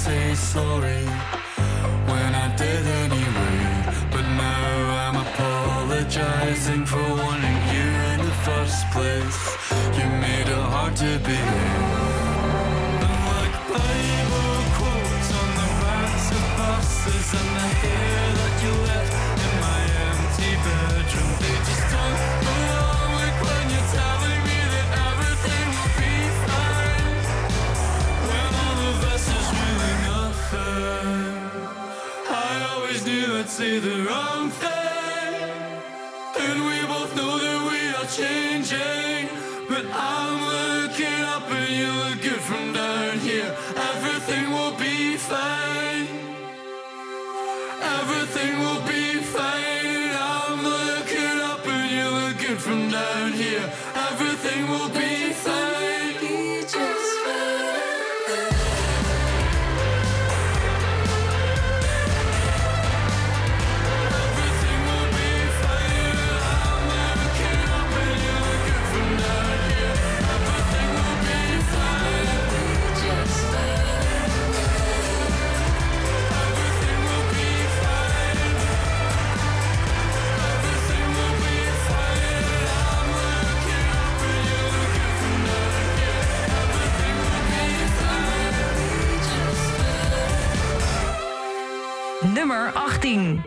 say sorry when I did anyway. But now I'm apologizing for wanting you in the first place. You made it hard to be I'm Bible quotes on the backs of buses and the hair say the wrong thing. And we both know that we are changing. But I'm looking up and you look good from down here. Everything will be fine. Everything will nummer 18.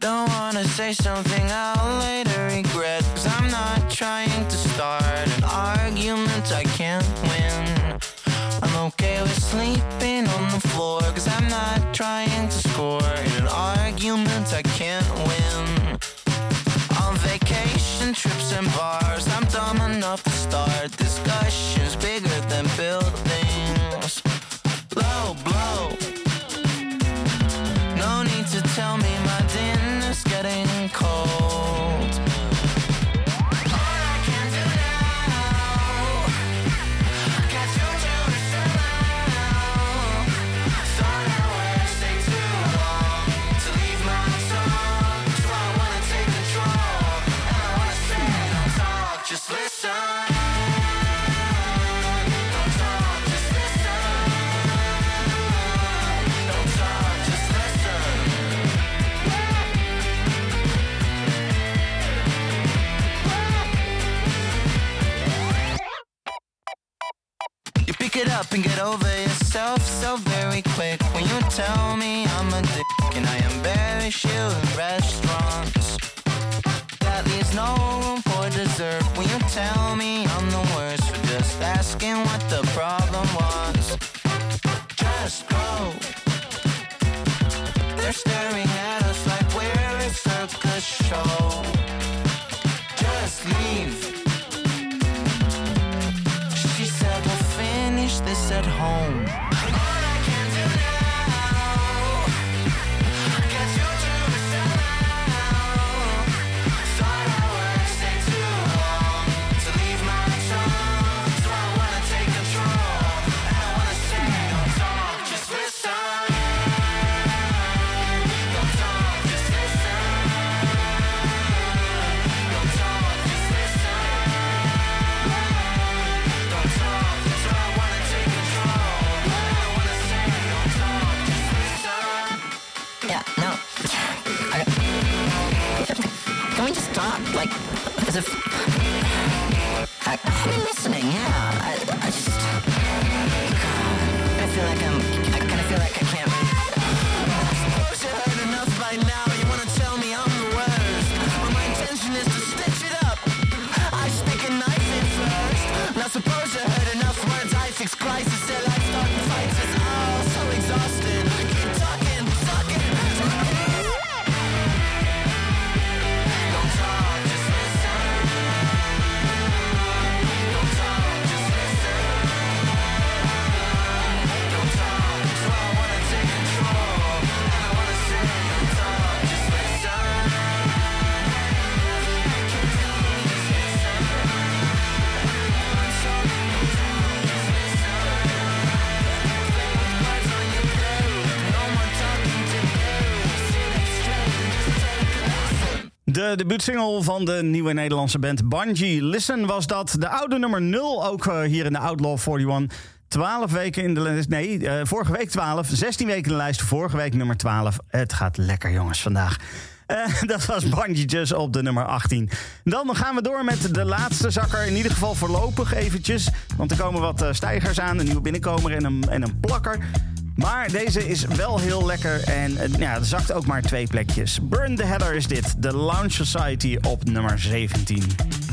Don't wanna say something I'll later regret. Cause I'm not trying to start an argument I can't win. I'm okay with sleeping trying to score Pick it up and get over yourself so very quick when you tell me I'm a dick and I embarrass you in restaurants. That leaves no room for dessert when you tell me I'm the worst for just asking what the problem was. Just go. They're staring at us like we're a circus show. As if... I, I've been listening, yeah. I, I just... De debuutsingle van de nieuwe Nederlandse band Bungie. Listen was dat. De oude nummer 0 ook eh, hier in de Outlaw 41. 12 weken in de lijst. Nee, eh, vorige week 12. 16 weken in de lijst. Vorige week nummer 12. Het gaat lekker, jongens, vandaag. Eh, dat was Bungie Just op de nummer 18. Dan gaan we door met de laatste zakker. In ieder geval voorlopig eventjes. Want er komen wat stijgers aan. Een nieuwe binnenkomer en een, en een plakker. Maar deze is wel heel lekker en eh, ja, er zakt ook maar twee plekjes. Burn the Header is dit. The Lounge Society op nummer 17.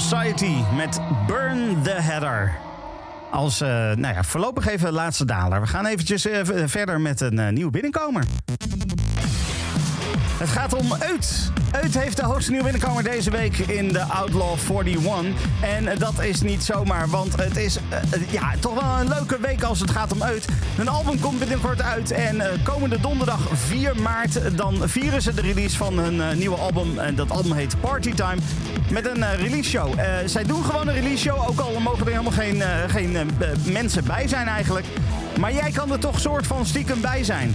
Society met Burn the Header. Als, eh, nou ja, voorlopig even laatste daler. We gaan eventjes v- verder met een eh, nieuwe binnenkomer. Het gaat om Eut. Eut heeft de hoogste nieuwe binnenkomer deze week in de Outlaw 41. En dat is niet zomaar, want het is ja, toch wel een leuke week als het gaat om Eut. Hun album komt binnenkort uit en komende donderdag 4 maart... dan vieren ze de release van hun nieuwe album. En dat album heet Partytime. Met een eh, release show. Eh, zij doen gewoon een release show, ook al mogen er helemaal geen, eh, geen mensen bij zijn eigenlijk. Maar jij kan er toch soort van stiekem bij zijn.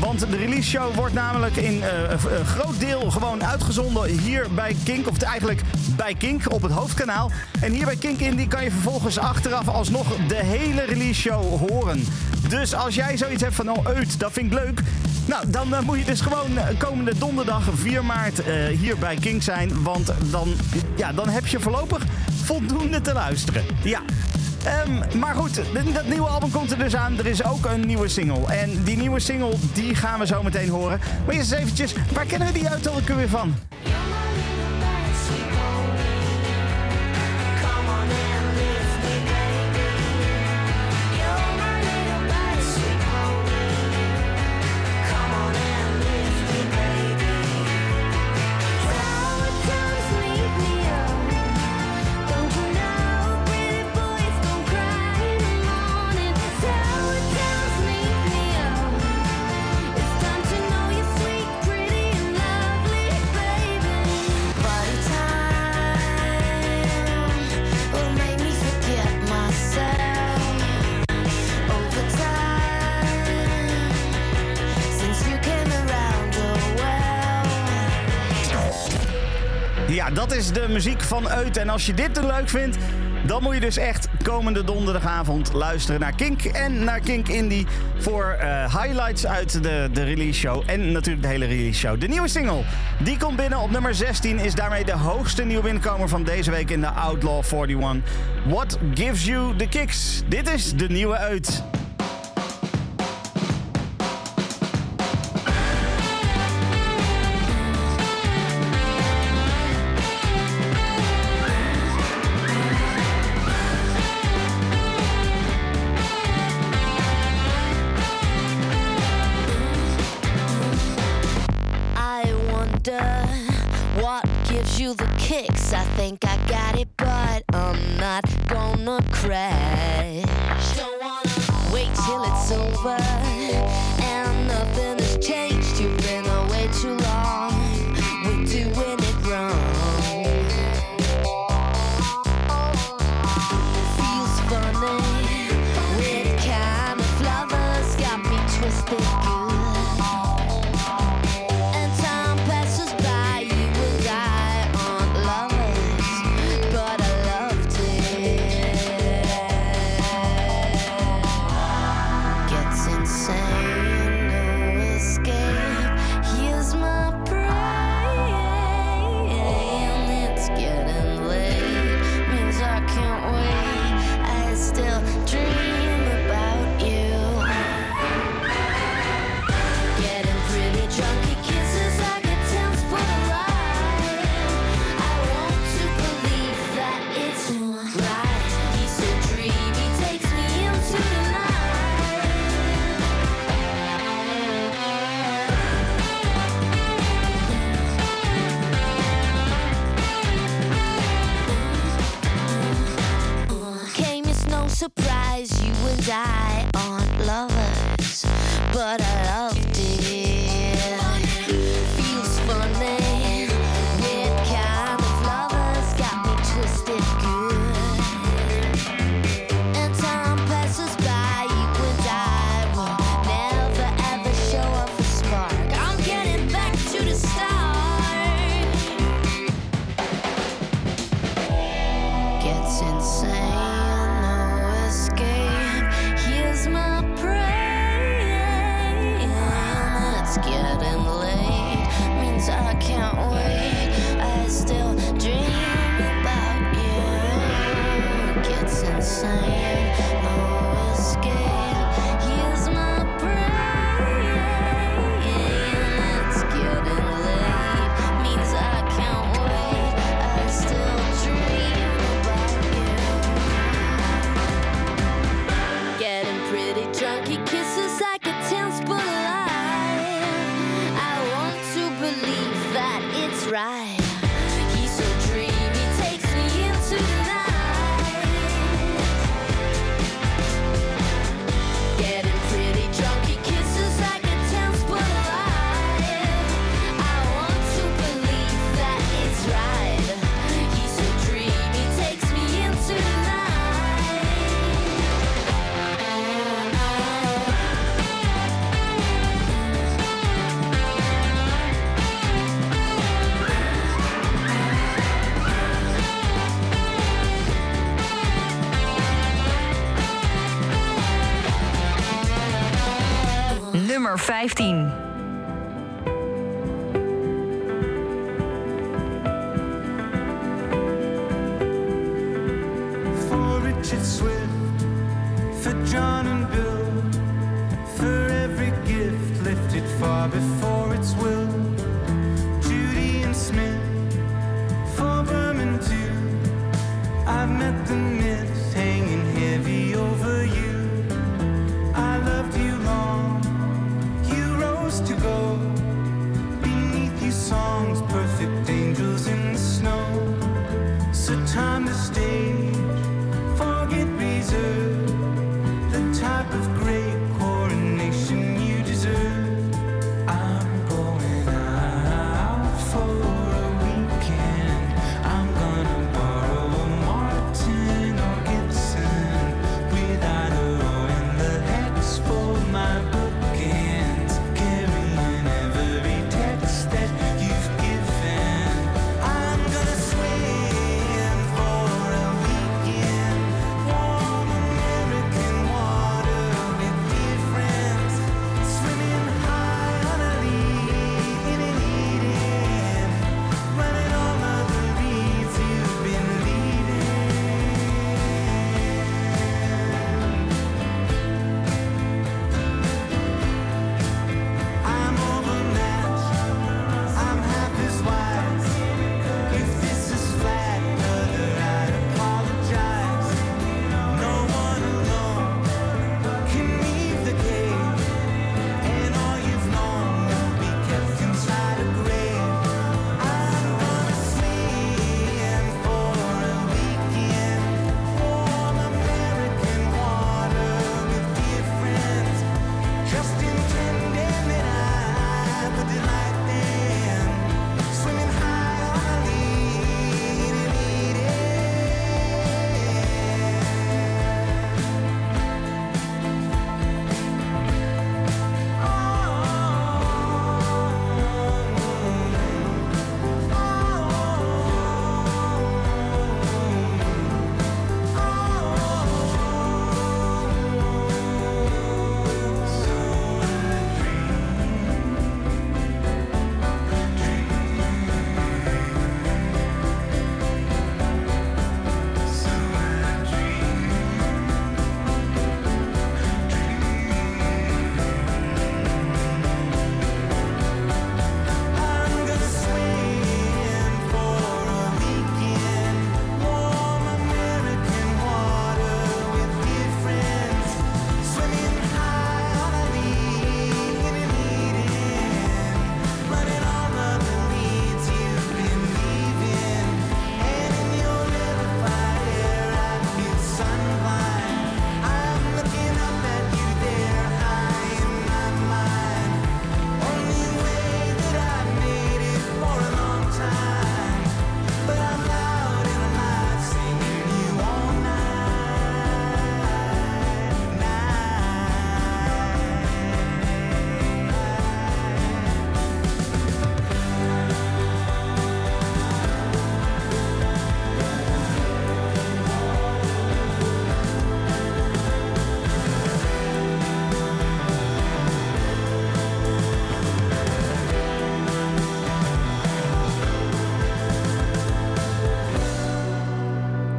Want de release show wordt namelijk in een groot deel gewoon uitgezonden hier bij Kink. Of eigenlijk bij Kink op het hoofdkanaal. En hier bij Kink Indie kan je vervolgens achteraf alsnog de hele release show horen. Dus als jij zoiets hebt van, oh uit, dat vind ik leuk. Nou, dan eh, moet je dus gewoon eh, komende donderdag 4 maart eh, hier bij Kink zijn. Want dan, ja, dan heb je voorlopig voldoende te luisteren. Ja. Ehm, maar goed, dat nieuwe album komt er dus aan. Er is ook een nieuwe single. En die nieuwe single, die gaan we zo meteen horen. Maar eerst eens eventjes, waar kennen we die uit weer van? Ja, dat is de muziek van Eut. En als je dit te leuk vindt, dan moet je dus echt komende donderdagavond luisteren naar Kink en naar Kink Indie voor eh, highlights uit de, de release show en natuurlijk de hele release show. De nieuwe single, die komt binnen op nummer 16, is daarmee de hoogste nieuwe binnenkomer van deze week in de Outlaw 41. What gives you the kicks? Dit is de nieuwe Eut. 15.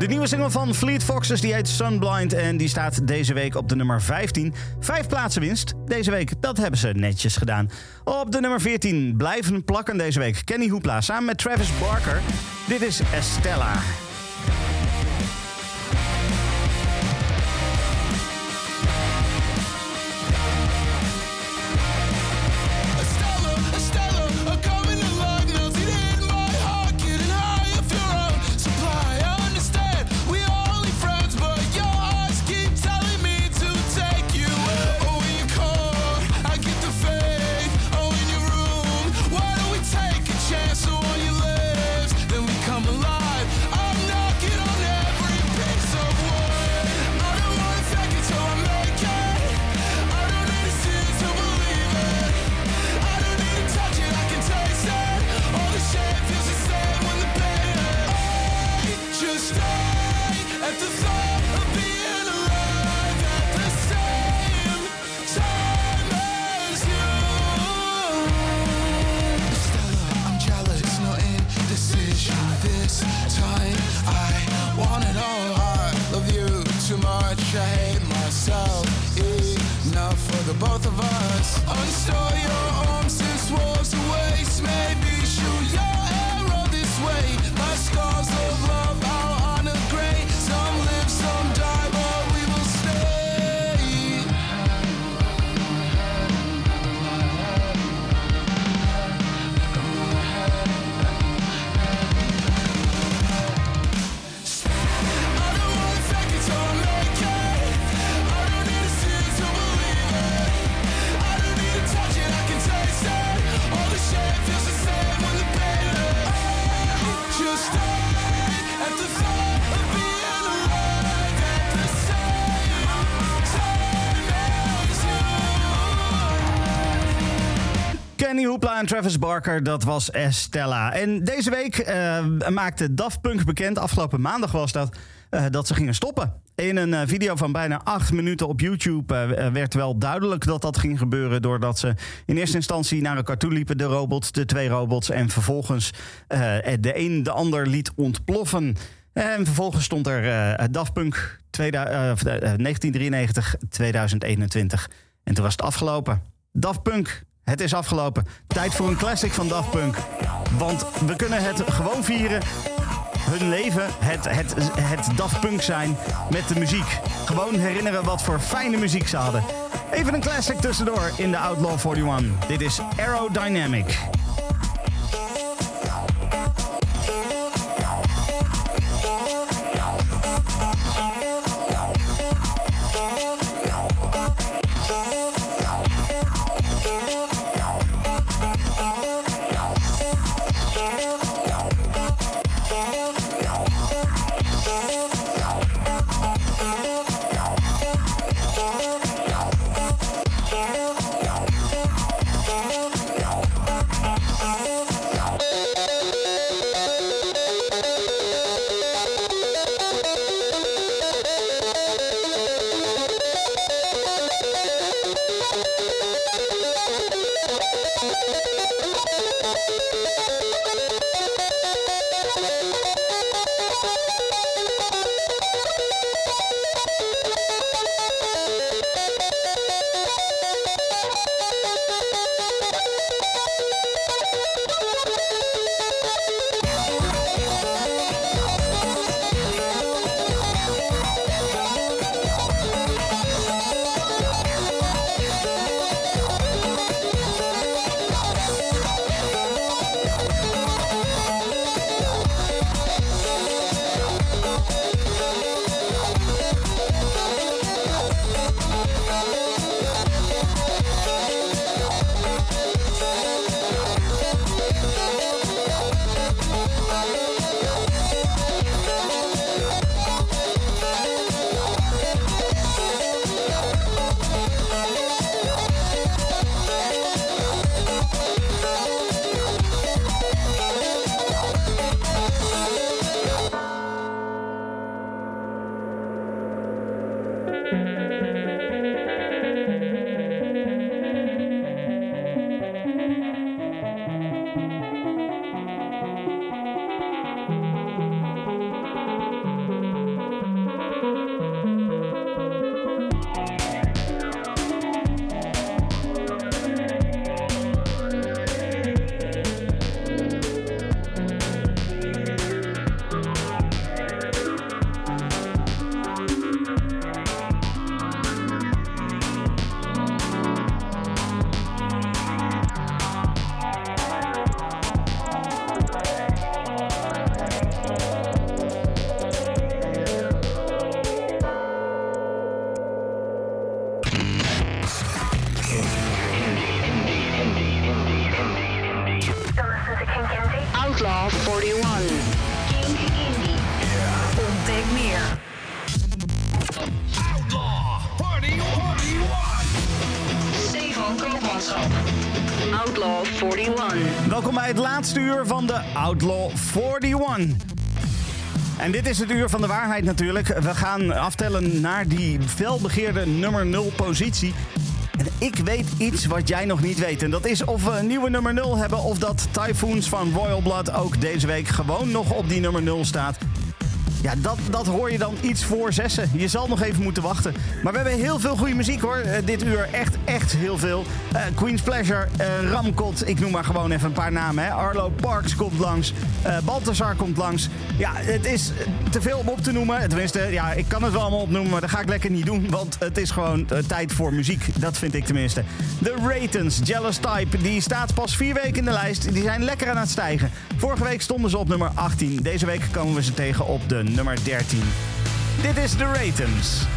De nieuwe single van Fleet Foxes die heet Sunblind en die staat deze week op de nummer 15. Vijf plaatsen winst deze week, dat hebben ze netjes gedaan. Op de nummer 14 blijven plakken deze week Kenny Hoopla samen met Travis Barker. Dit is Estella. Travis Barker, dat was Estella. En deze week eh, maakte Daft Punk bekend, afgelopen maandag was dat, eh, dat ze gingen stoppen. In een eh, video van bijna acht minuten op YouTube werd wel duidelijk dat dat ging gebeuren... doordat ze in eerste instantie naar elkaar toe liepen, de robots, de twee robots... en vervolgens de een de ander liet ontploffen... En vervolgens stond er Daft Punk 1993, 2021. En toen was het afgelopen. Daft Punk, het is afgelopen. Tijd voor een classic van Daft Punk. Want we kunnen het gewoon vieren. Hun leven, het, het, het Daft Punk zijn met de muziek. Gewoon herinneren wat voor fijne muziek ze hadden. Even een classic tussendoor in de Outlaw 41. Dit is Aerodynamic. en dit is het uur van de waarheid natuurlijk. We gaan aftellen naar die felbegeerde nummer 0 positie. En ik weet iets wat jij nog niet weet. En dat is of we een nieuwe nummer 0 hebben of dat Typhoons van Royal Blood ook deze week gewoon nog op die nummer 0 staat. Ja, dat, dat hoor je dan iets voor zessen. Je zal nog even moeten wachten. Maar we hebben heel veel goede muziek hoor. Eh, dit uur echt heel veel. Uh, Queen's Pleasure, eh, Ramkot, ik noem maar gewoon even een paar namen. Hè. Arlo Parks komt langs, eh, uh, Baltasar komt langs. Ja, het is te veel om op te noemen. Tenminste, ja, ik kan het wel allemaal opnoemen, maar dat ga ik lekker niet doen. Want het is gewoon tijd voor muziek, dat vind ik tenminste. The Ratens, Jealous Type, die staat pas vier weken in de lijst. Die zijn lekker aan het stijgen. Vorige week stonden ze op nummer 18. Deze week komen we ze tegen op de nummer 13. Dit is The Ratens.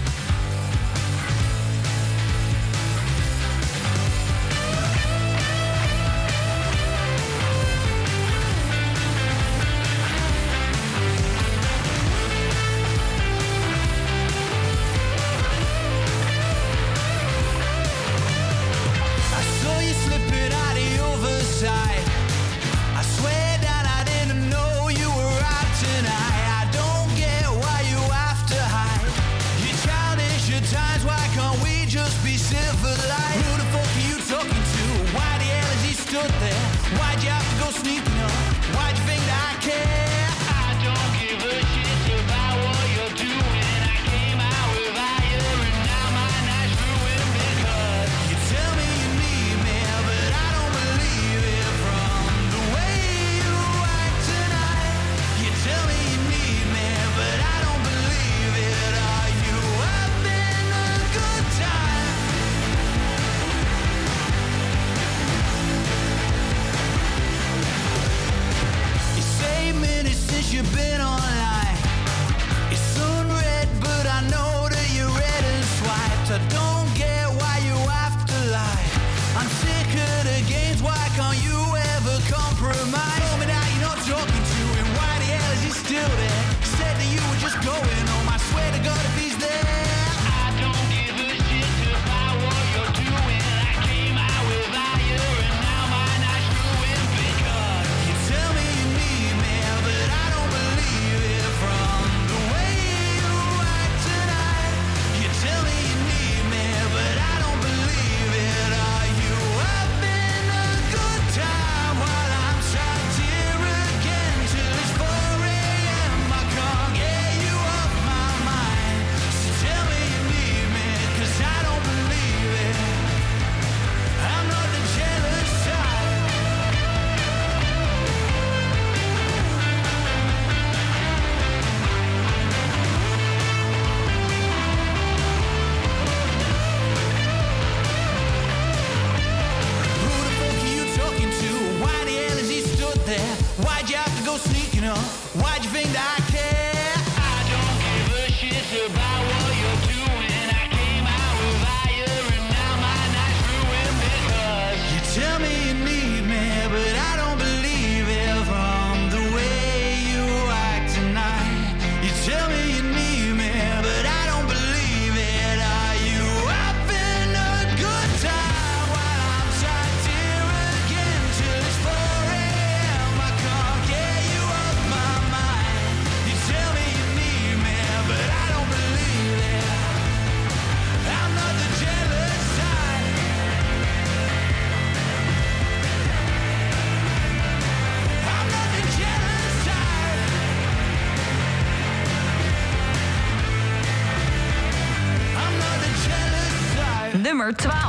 2.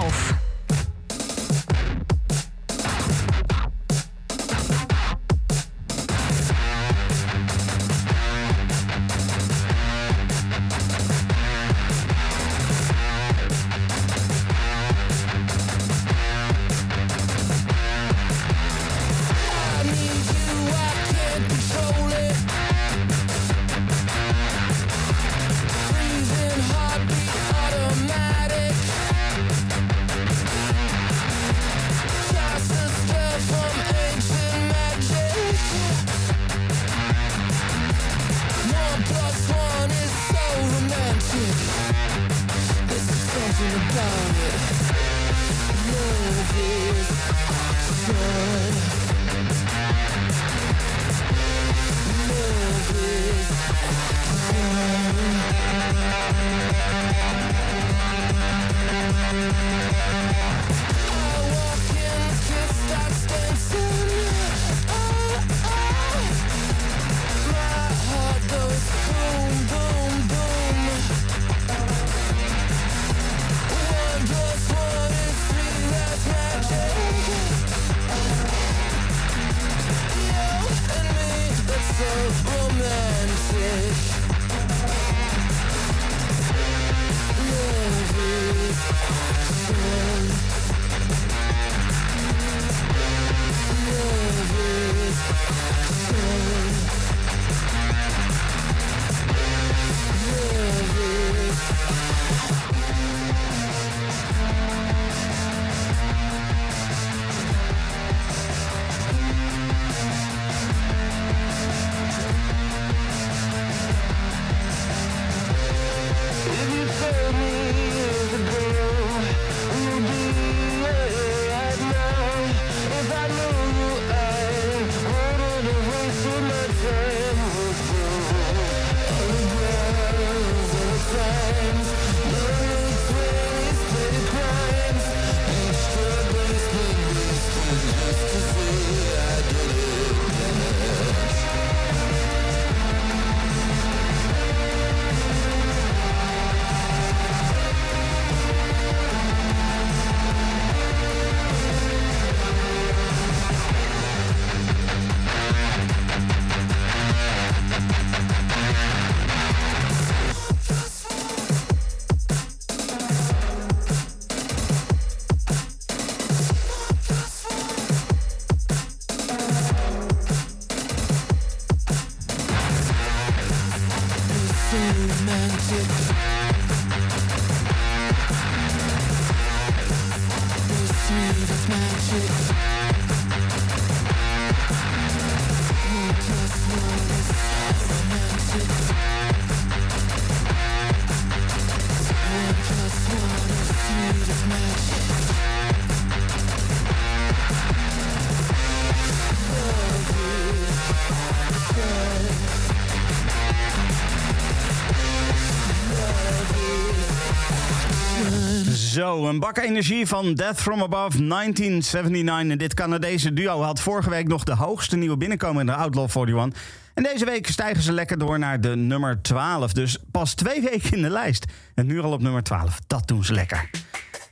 Een bak energie van Death From Above 1979. En dit Canadese duo had vorige week nog de hoogste nieuwe binnenkomen in de Outlaw 41. En deze week stijgen ze lekker door naar de nummer 12. Dus pas twee weken in de lijst. En nu al op nummer 12. Dat doen ze lekker.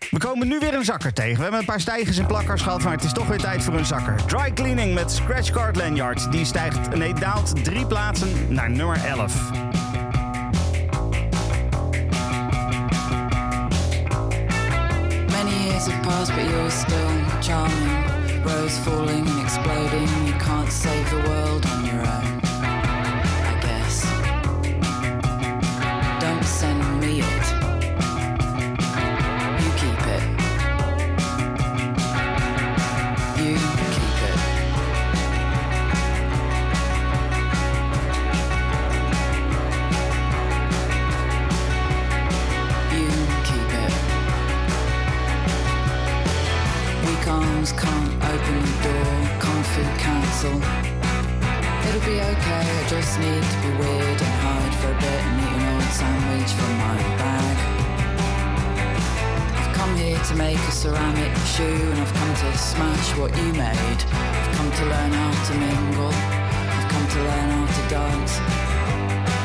We komen nu weer een zakker tegen. We hebben een paar stijgers en plakkers gehad, maar het is toch weer tijd voor een zakker. Dry Cleaning met Scratch Card Lanyard. Die stijgt, nee, daalt drie plaatsen naar nummer 11. Years have passed, but you're still charming. Rose falling and exploding. You can't save the world on your own. Need to be weird and hide for a bit and eat an old sandwich from my bag. I've come here to make a ceramic shoe and I've come to smash what you made. I've come to learn how to mingle, I've come to learn how to dance.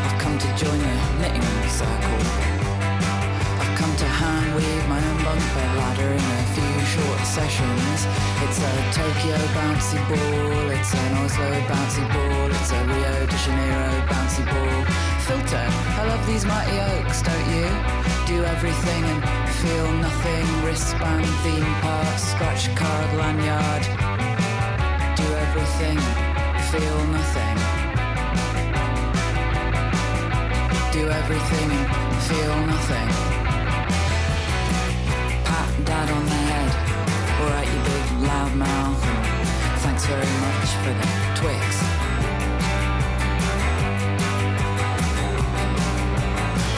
I've come to join the knitting circle. Come to hand weave my own bunk bed ladder in a few short sessions. It's a Tokyo bouncy ball, it's an Oslo bouncy ball, it's a Rio de Janeiro bouncy ball. Filter, I love these mighty oaks, don't you? Do everything and feel nothing. Wristband, theme park, scratch card, lanyard. Do everything, feel nothing. Do everything and feel nothing pat on the head. Alright, you big loud mouth. Thanks very much for the Twix.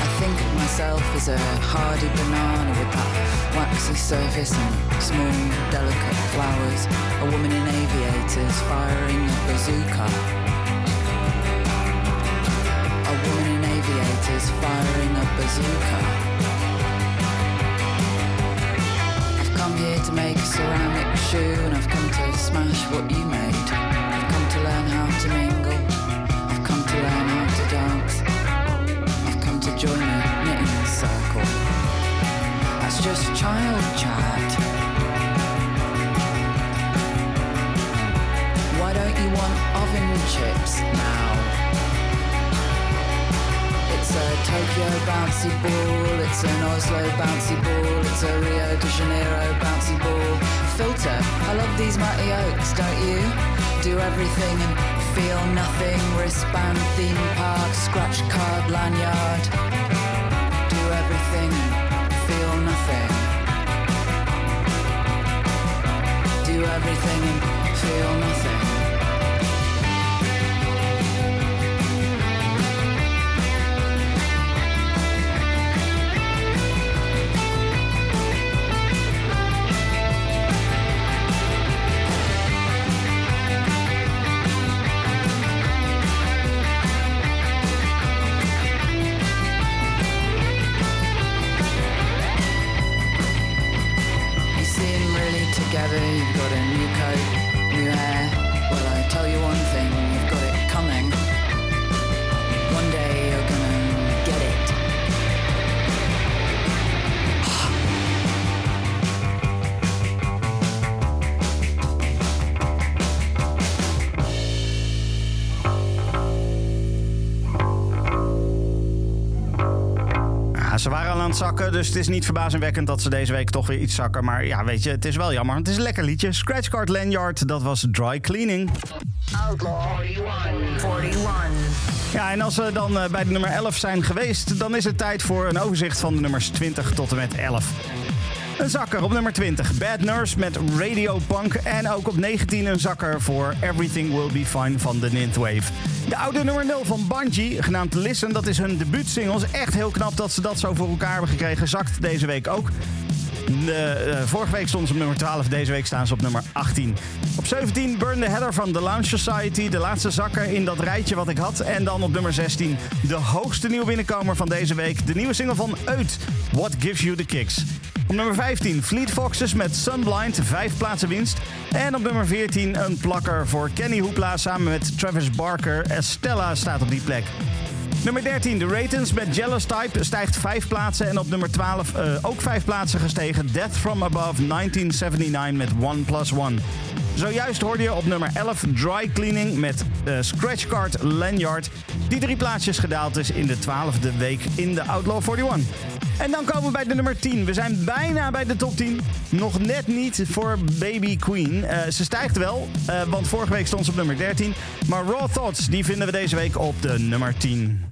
I think of myself as a hardy banana with that waxy surface and small, delicate flowers. A woman in aviators firing a bazooka. A woman in aviators firing a bazooka. To make a ceramic shoe and I've come to smash what you made. I've come to learn how to mingle. I've come to learn how to dance. I've come to join a knitting circle. That's just child chat. Why don't you want oven chips now? A Tokyo bouncy ball, it's an Oslo bouncy ball, it's a Rio de Janeiro bouncy ball. Filter, I love these mighty oaks, don't you? Do everything and feel nothing. Wristband, theme park, scratch card, lanyard. Do everything and feel nothing. Do everything and feel nothing. Zakken, dus het is niet verbazingwekkend dat ze deze week toch weer iets zakken. Maar ja, weet je, het is wel jammer. Het is een lekker liedje. Scratch Card Lanyard, dat was Dry Cleaning. Outlaw 41. 41. Ja, en als we dan eh, bij de nummer 11 zijn geweest, dan is het tijd voor een overzicht van de nummers 20 tot en met 11. Een zakker op nummer 20, Bad Nurse met Radio Punk. En ook op 19 een zakker voor Everything Will Be Fine van The Wave. De oude nummer 0 van Bungie, genaamd Listen, dat is hun debuutsingle. Is echt heel knap dat ze dat zo voor elkaar hebben gekregen. Zakt deze week ook. Eh, vorige week stonden ze op nummer 12, deze week staan ze op nummer 18. Op 17 Burn the Header van The Lounge Society, de laatste zakker in dat rijtje wat ik had. En dan op nummer 16 de hoogste nieuwe binnenkomer van deze week, de nieuwe single van Uit, What Gives You the Kicks. Op nummer 15 Fleet Foxes met Sunblind, vijf plaatsen winst. En op nummer 14 een plakker voor Kenny Hoopla samen met Travis Barker. Estella staat op die plek. Nummer 13, de Ratons met Jealous Type stijgt 5 plaatsen. En op nummer 12 eh, ook 5 plaatsen gestegen. Death from Above 1979 met One Plus One. Zojuist hoorde je op nummer 11 Dry Cleaning met eh, Scratchcard Lanyard. Die drie plaatsjes gedaald is in de 12e week in de Outlaw 41. En dan komen we bij de nummer 10. We zijn bijna bij de top 10. Nog net niet voor Baby Queen. Eh, ze stijgt wel, eh, want vorige week stond ze op nummer 13. Maar Raw Thoughts, die vinden we deze week op de nummer 10.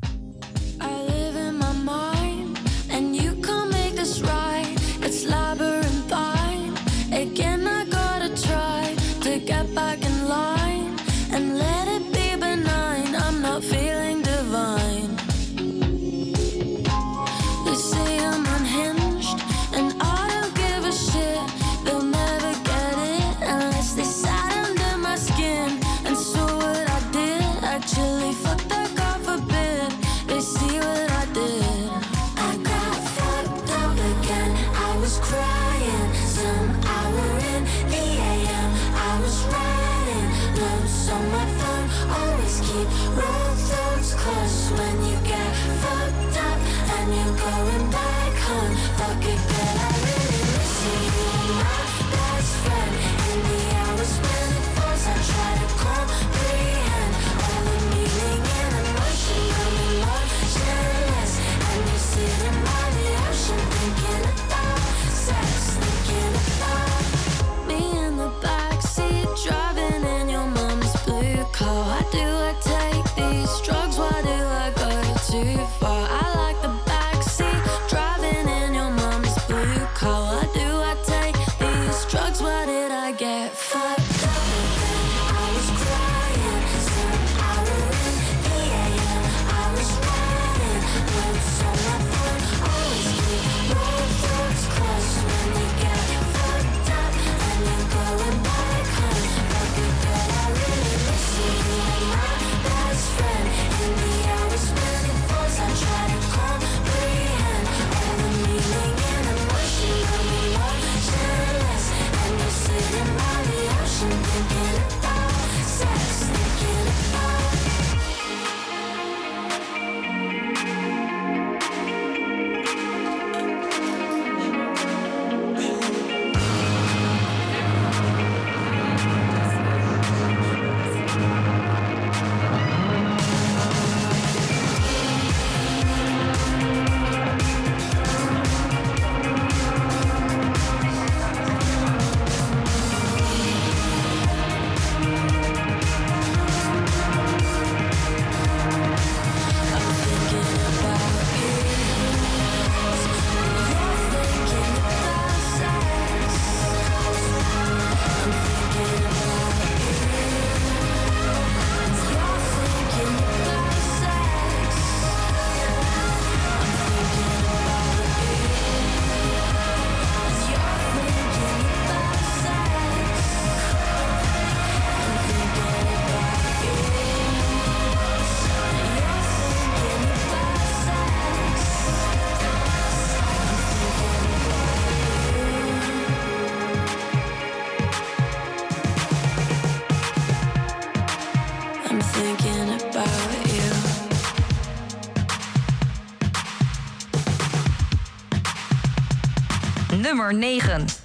Nummer 9.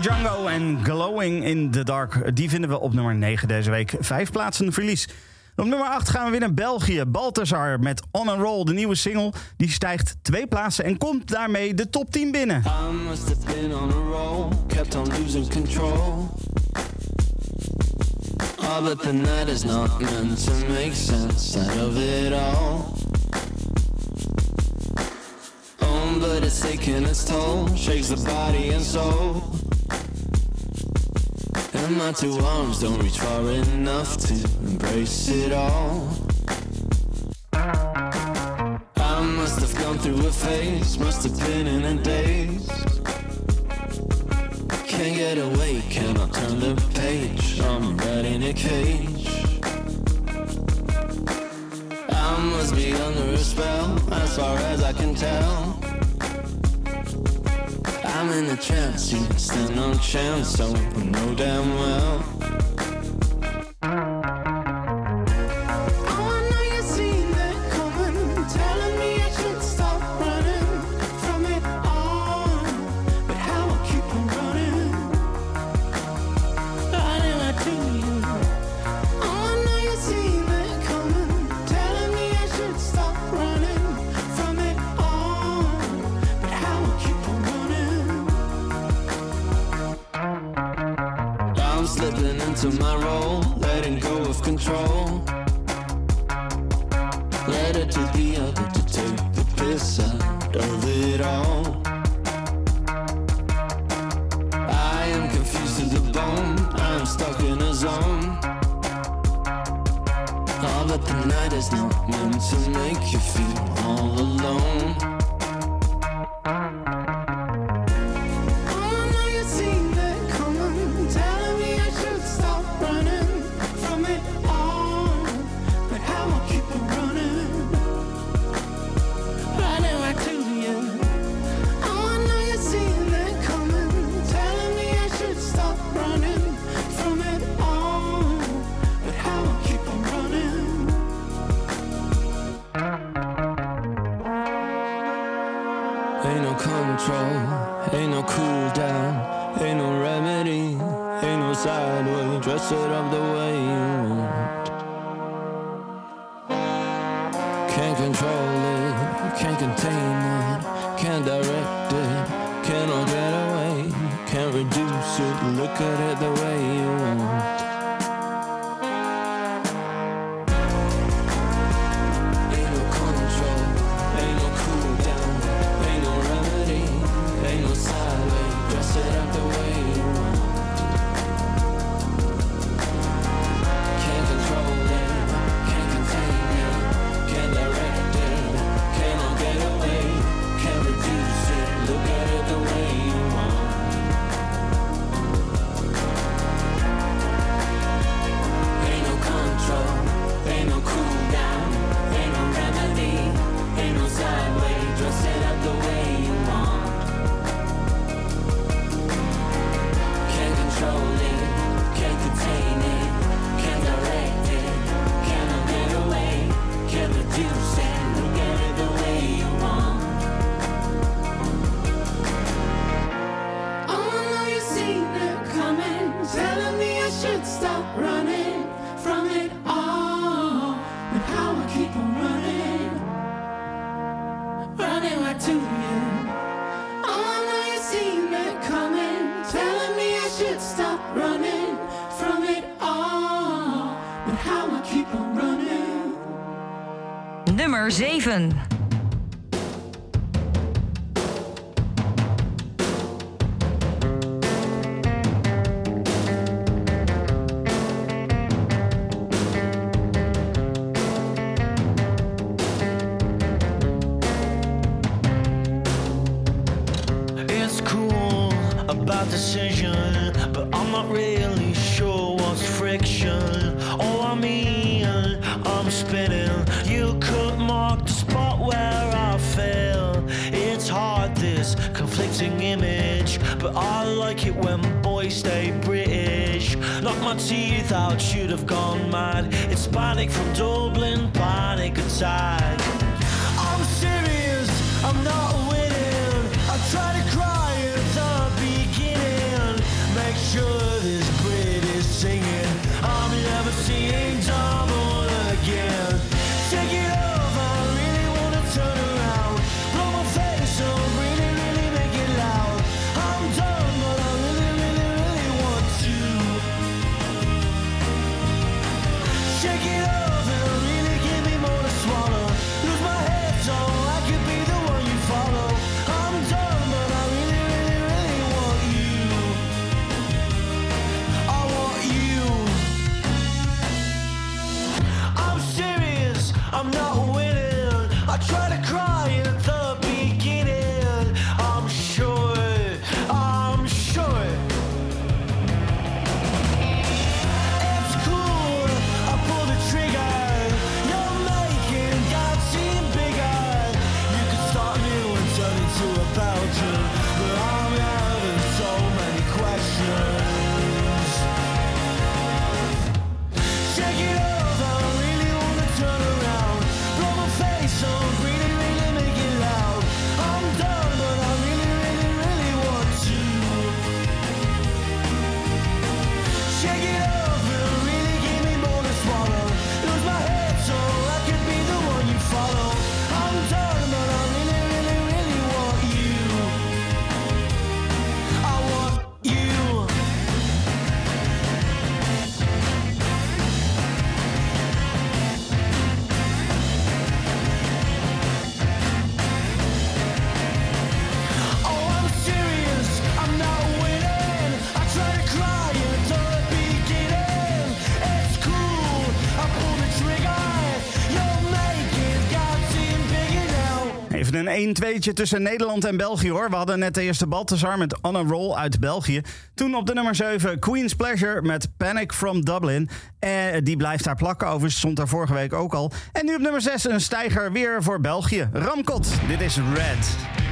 Django en Glowing in the Dark. Die vinden we op nummer 9 deze week. Vijf plaatsen verlies. Op nummer 8 gaan we weer naar België. Balthazar met On and Roll, de nieuwe single. Die stijgt twee plaatsen en komt daarmee de top 10 binnen. But it's taking its toll. Shakes the body and soul. And my two arms don't reach far enough to embrace it all. I must have gone through a phase, must have been in a daze. Can't get away, cannot turn the page. I'm right in a cage. I must be under a spell, as far as I can tell in a trance, you stand no chance, so you know damn well. Raven. decision, but I'm not really sure what's friction. image, but I like it when boys stay British. Knock my teeth out, should have gone mad. It's panic from Dublin, panic attack. I'm serious, I'm not winning. I try to een 1-2'tje tussen Nederland en België hoor. We hadden net de eerste Balthazar met Anna Roll uit België. Toen op de nummer 7 Queen's Pleasure met Panic from Dublin. en die blijft daar plakken, overigens stond daar vorige week ook al. En nu op nummer 6 een stijger weer voor België. Ramkot, dit is Red.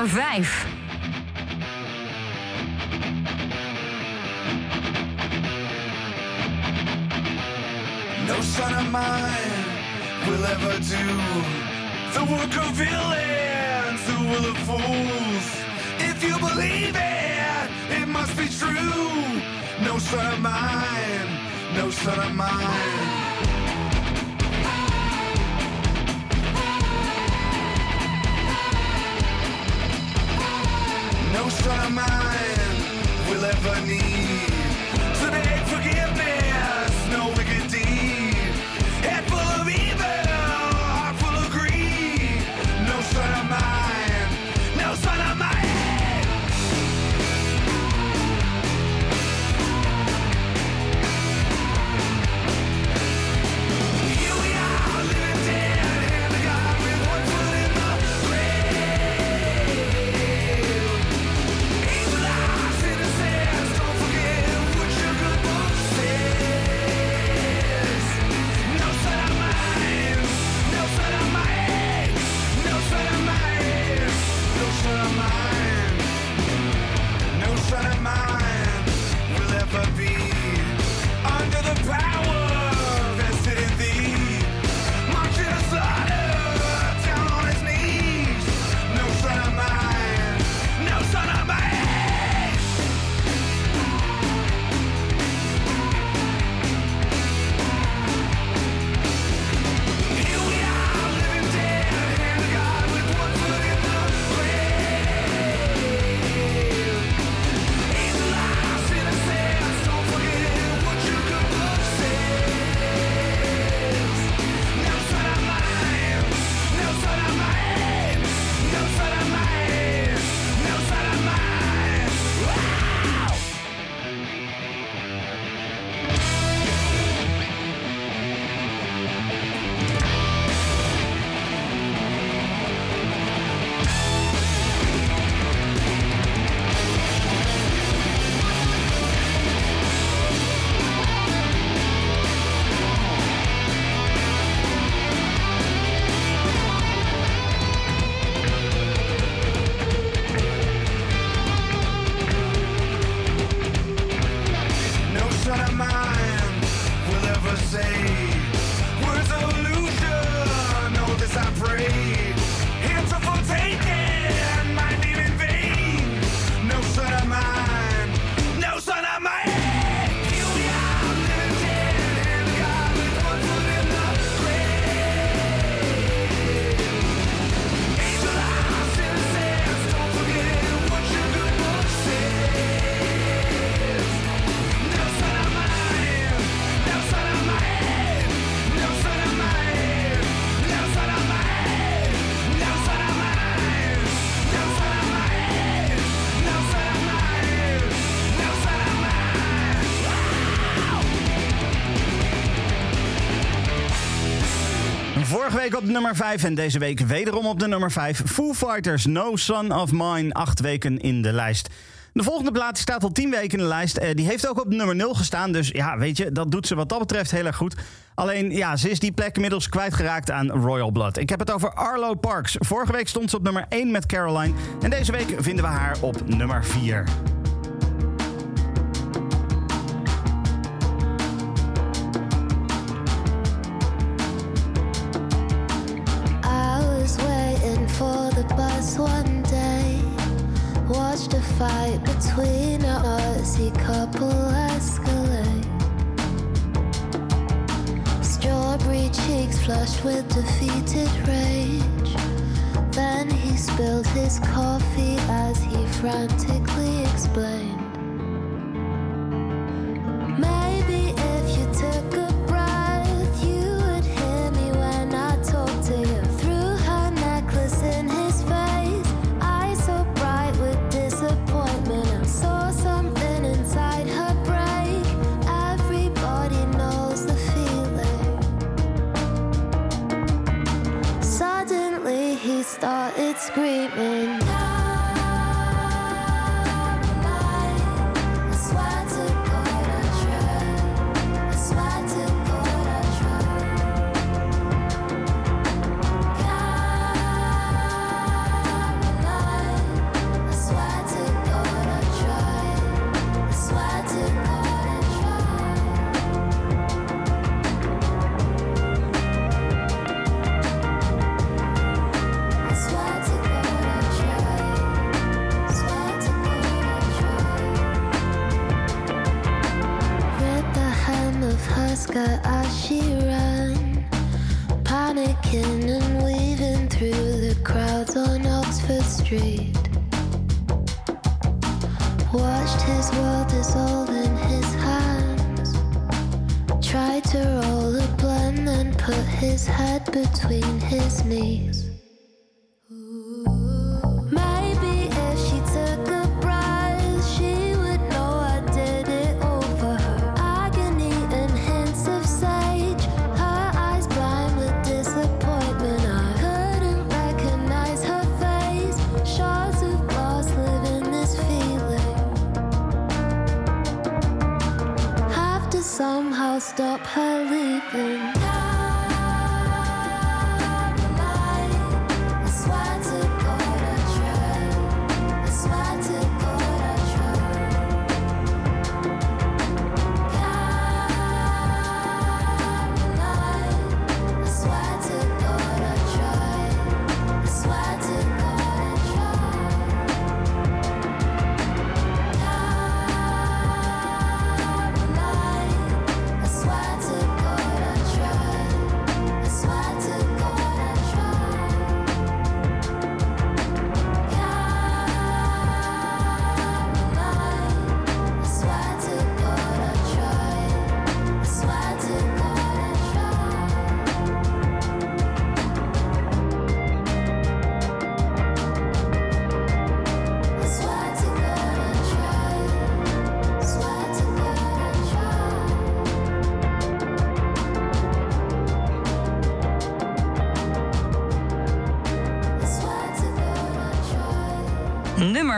nummer 5. week op nummer 5 en deze week wederom op de nummer 5. Foo Fighters, No Son of Mine, acht weken in de lijst. De volgende plaat staat al tien weken in de lijst. Eh, die heeft ook op nummer 0 gestaan. Dus ja, weet je, dat doet ze wat dat betreft heel erg goed. Alleen, ja, ze is die plek inmiddels kwijtgeraakt aan Royal Blood. Ik heb het over Arlo Parks. Vorige week stond ze op nummer 1 met Caroline. En deze week vinden we haar op nummer 4. between a Aussie couple escalate. Strawberry cheeks flushed with defeated rage. Then he spilled his coffee as he frantically explained. screaming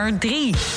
nummer 3.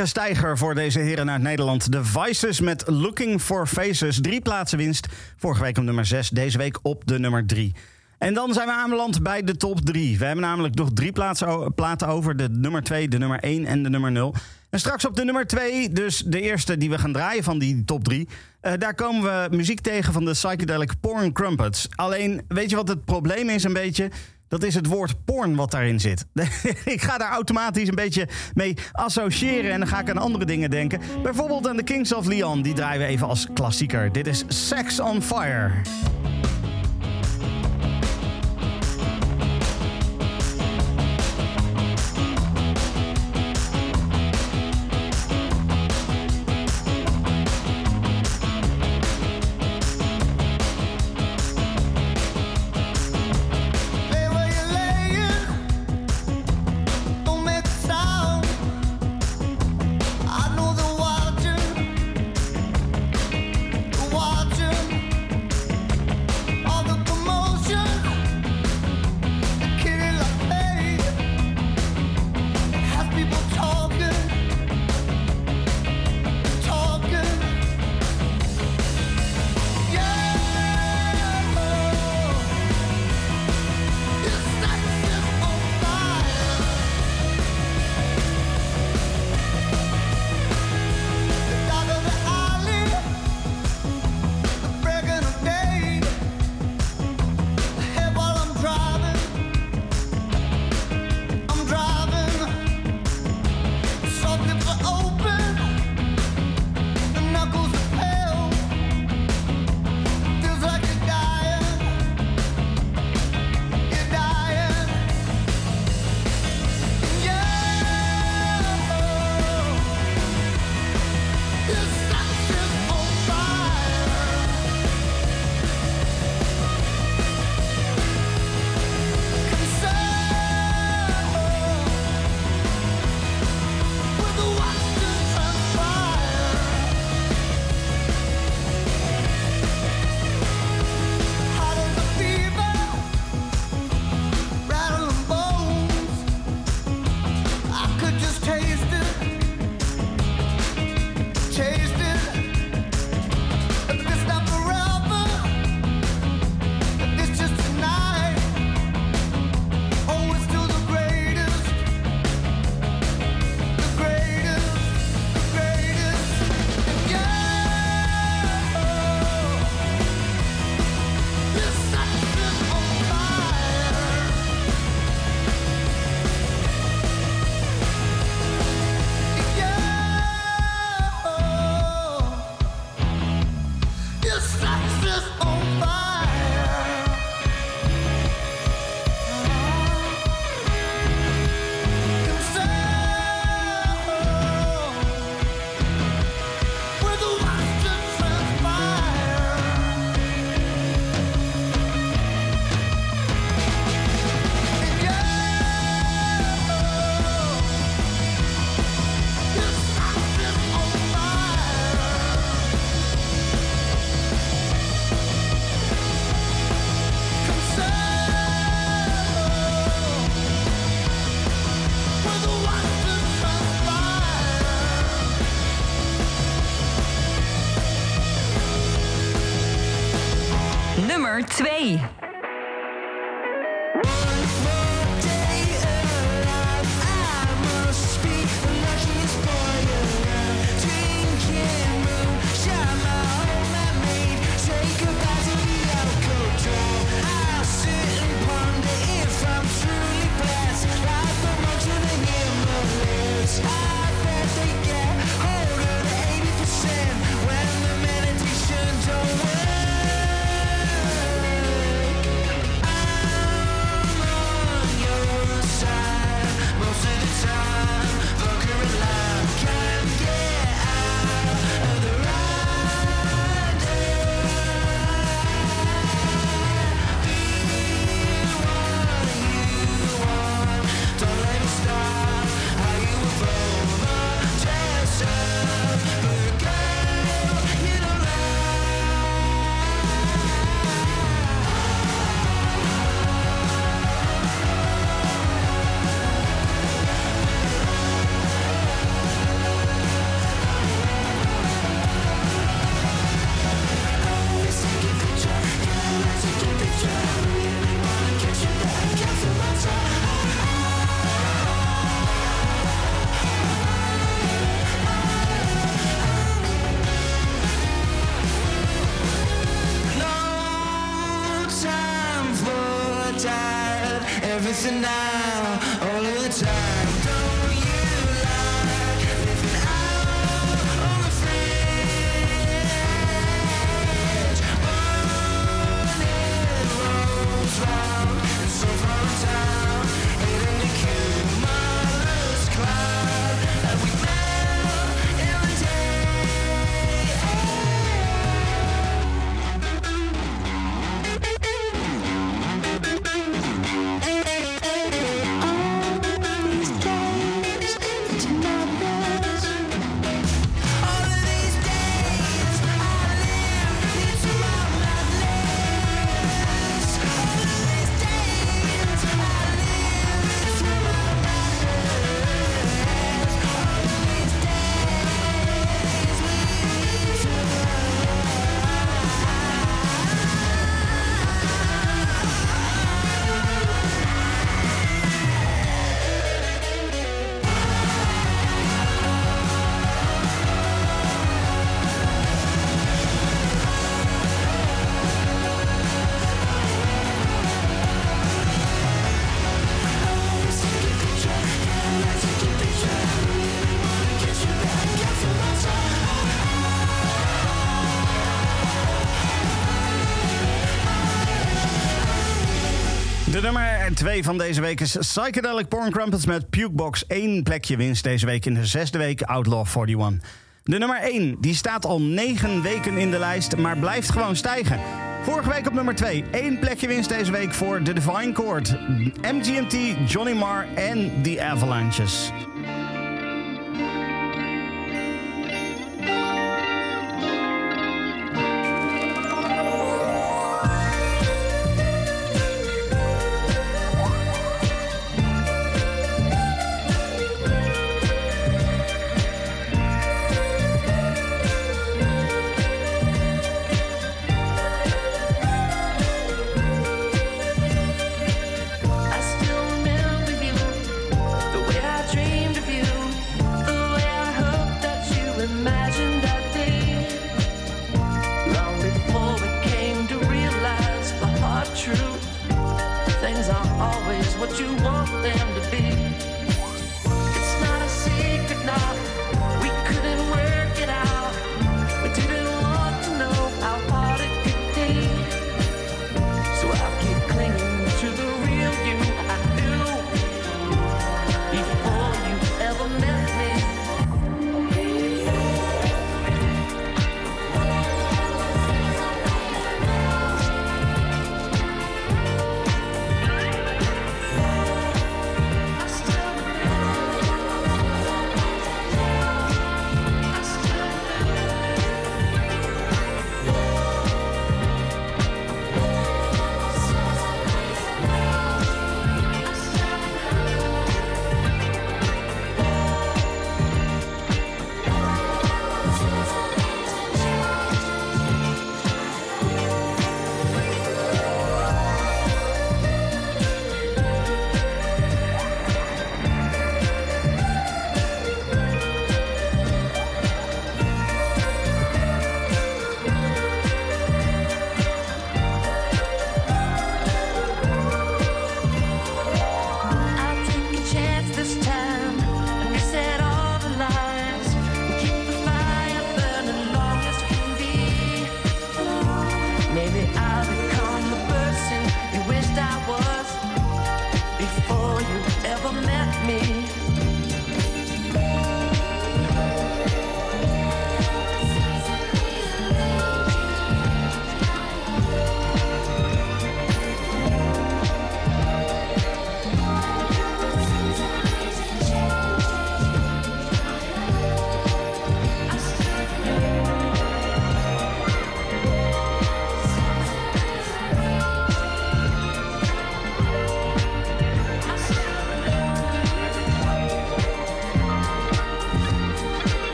lekkere stijger voor deze heren uit Nederland. De Vices met Looking for Faces. Drie plaatsen winst. Vorige week op nummer 6, deze week op de nummer 3. En dan zijn we aanbeland bij de top 3. We hebben namelijk nog drie plaatsen, platen over. De nummer 2, de nummer 1 en de nummer 0. En straks op de nummer 2, dus de eerste die we gaan draaien van die top 3. Uh, eh, daar komen we muziek tegen van de Psychedelic Porn Crumpets. Alleen, weet je wat het probleem is een beetje? Dat is het woord porn wat daarin zit. ik ga daar automatisch een beetje mee associëren en dan ga ik aan andere dingen denken. Bijvoorbeeld aan The Kings of Leon, die draaien we even als klassieker. Dit is Sex on Fire. 2 van deze week is Psychedelic Porn Crumpets met Pukebox. Eén plekje winst deze week in de zesde week Outlaw 41. De nummer 1 die staat al 9 weken in de lijst, maar blijft gewoon stijgen. Vorige week op nummer 2. Eén plekje winst deze week voor The Divine Chord. MGMT, Johnny Marr en The Avalanches.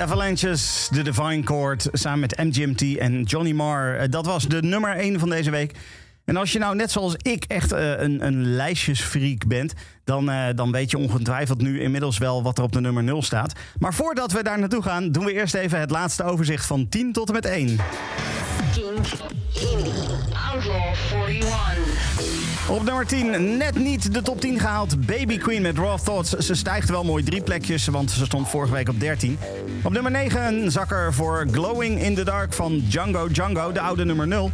Avalanches, The Divine Chord, samen met MGMT en Johnny Marr. Eh, Dat was de nummer 1 van deze week. En als je nou net zoals ik echt eh, een, een lijstjesfreak bent... Dan, eh, dan weet je ongetwijfeld nu inmiddels wel wat er op de nummer 0 staat. Maar voordat we daar naartoe gaan, doen we eerst even het laatste overzicht van 10 tot en met 1. In Outlaw 41. Op nummer 10 net niet de top 10 gehaald. Baby Queen met Raw Thoughts. Ze stijgt wel mooi drie plekjes, want ze stond vorige week op 13. Op nummer 9 een zakker voor Glowing in the Dark van Django Django, de oude nummer 0.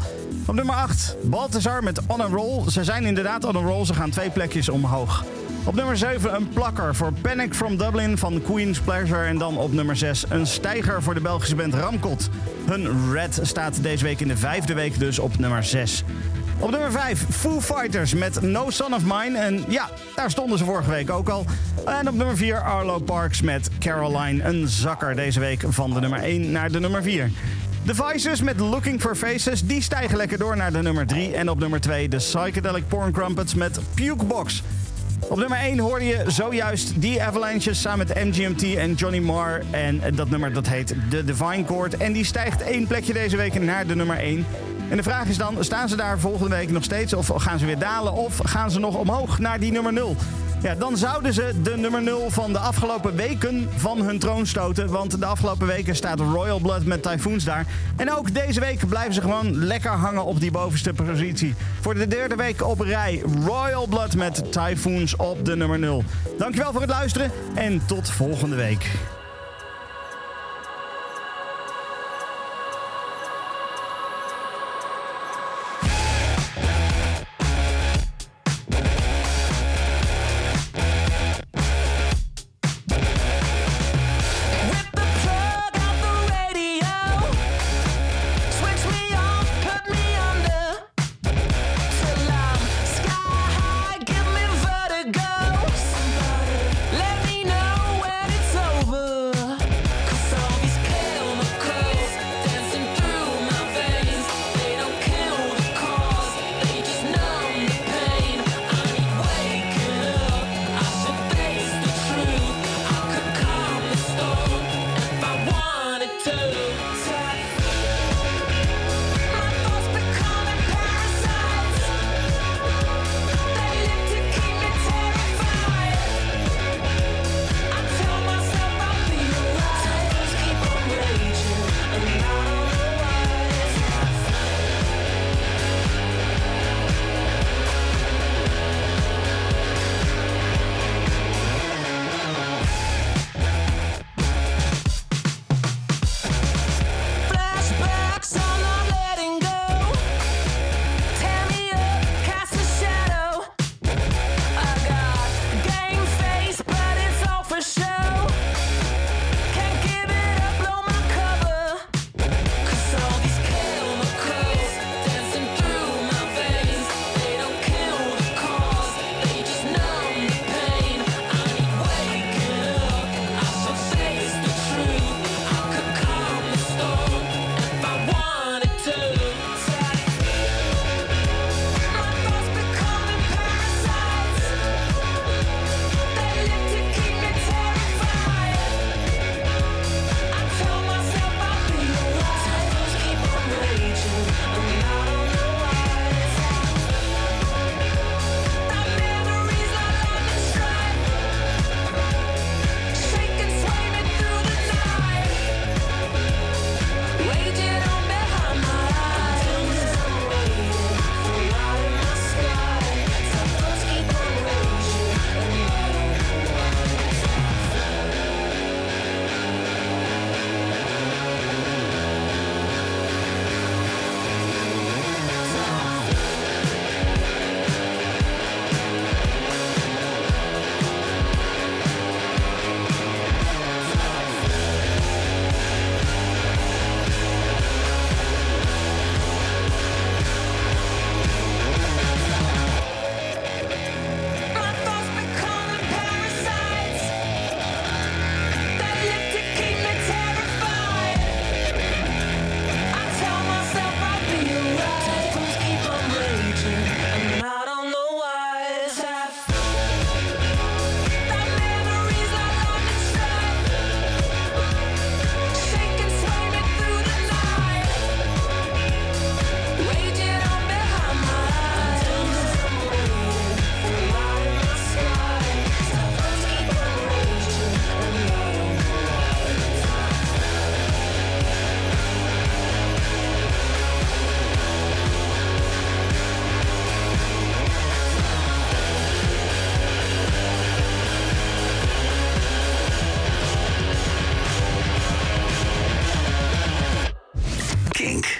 Op nummer 8 Balthazar met On a Roll. Ze zijn inderdaad on a roll, ze gaan twee plekjes omhoog. Op nummer 7 een plakker voor Panic from Dublin van Queen's Pleasure. En dan op nummer 6 een stijger voor de Belgische band Ramkot. Hun Red staat deze week in de vijfde week dus op nummer 6. Op nummer 5 Foo Fighters met No Son of Mine. En ja, daar stonden ze vorige week ook al. En op nummer 4 Arlo Parks met Caroline. Een zakker deze week van de nummer 1 naar de nummer 4. De Vices met Looking for Faces, die stijgen lekker door naar de nummer 3. En op nummer 2 de Psychedelic Porn Crumpets met Pukebox. Op nummer 1 hoorde je zojuist die Avalanches samen met MGMT en Johnny Marr. En dat nummer dat heet The Divine Chord. En die stijgt één plekje deze week naar de nummer 1. En de vraag is dan, staan ze daar volgende week nog steeds? Of gaan ze weer dalen? Of gaan ze nog omhoog naar die nummer 0? Ja, dan zouden ze de nummer 0 van de afgelopen weken van hun troon stoten. Want de afgelopen weken staat Royal Blood met Typhoons daar. En ook deze week blijven ze gewoon lekker hangen op die bovenste positie. Voor de derde week op rij Royal Blood met Typhoons op de nummer 0. Dankjewel voor het luisteren en tot volgende week.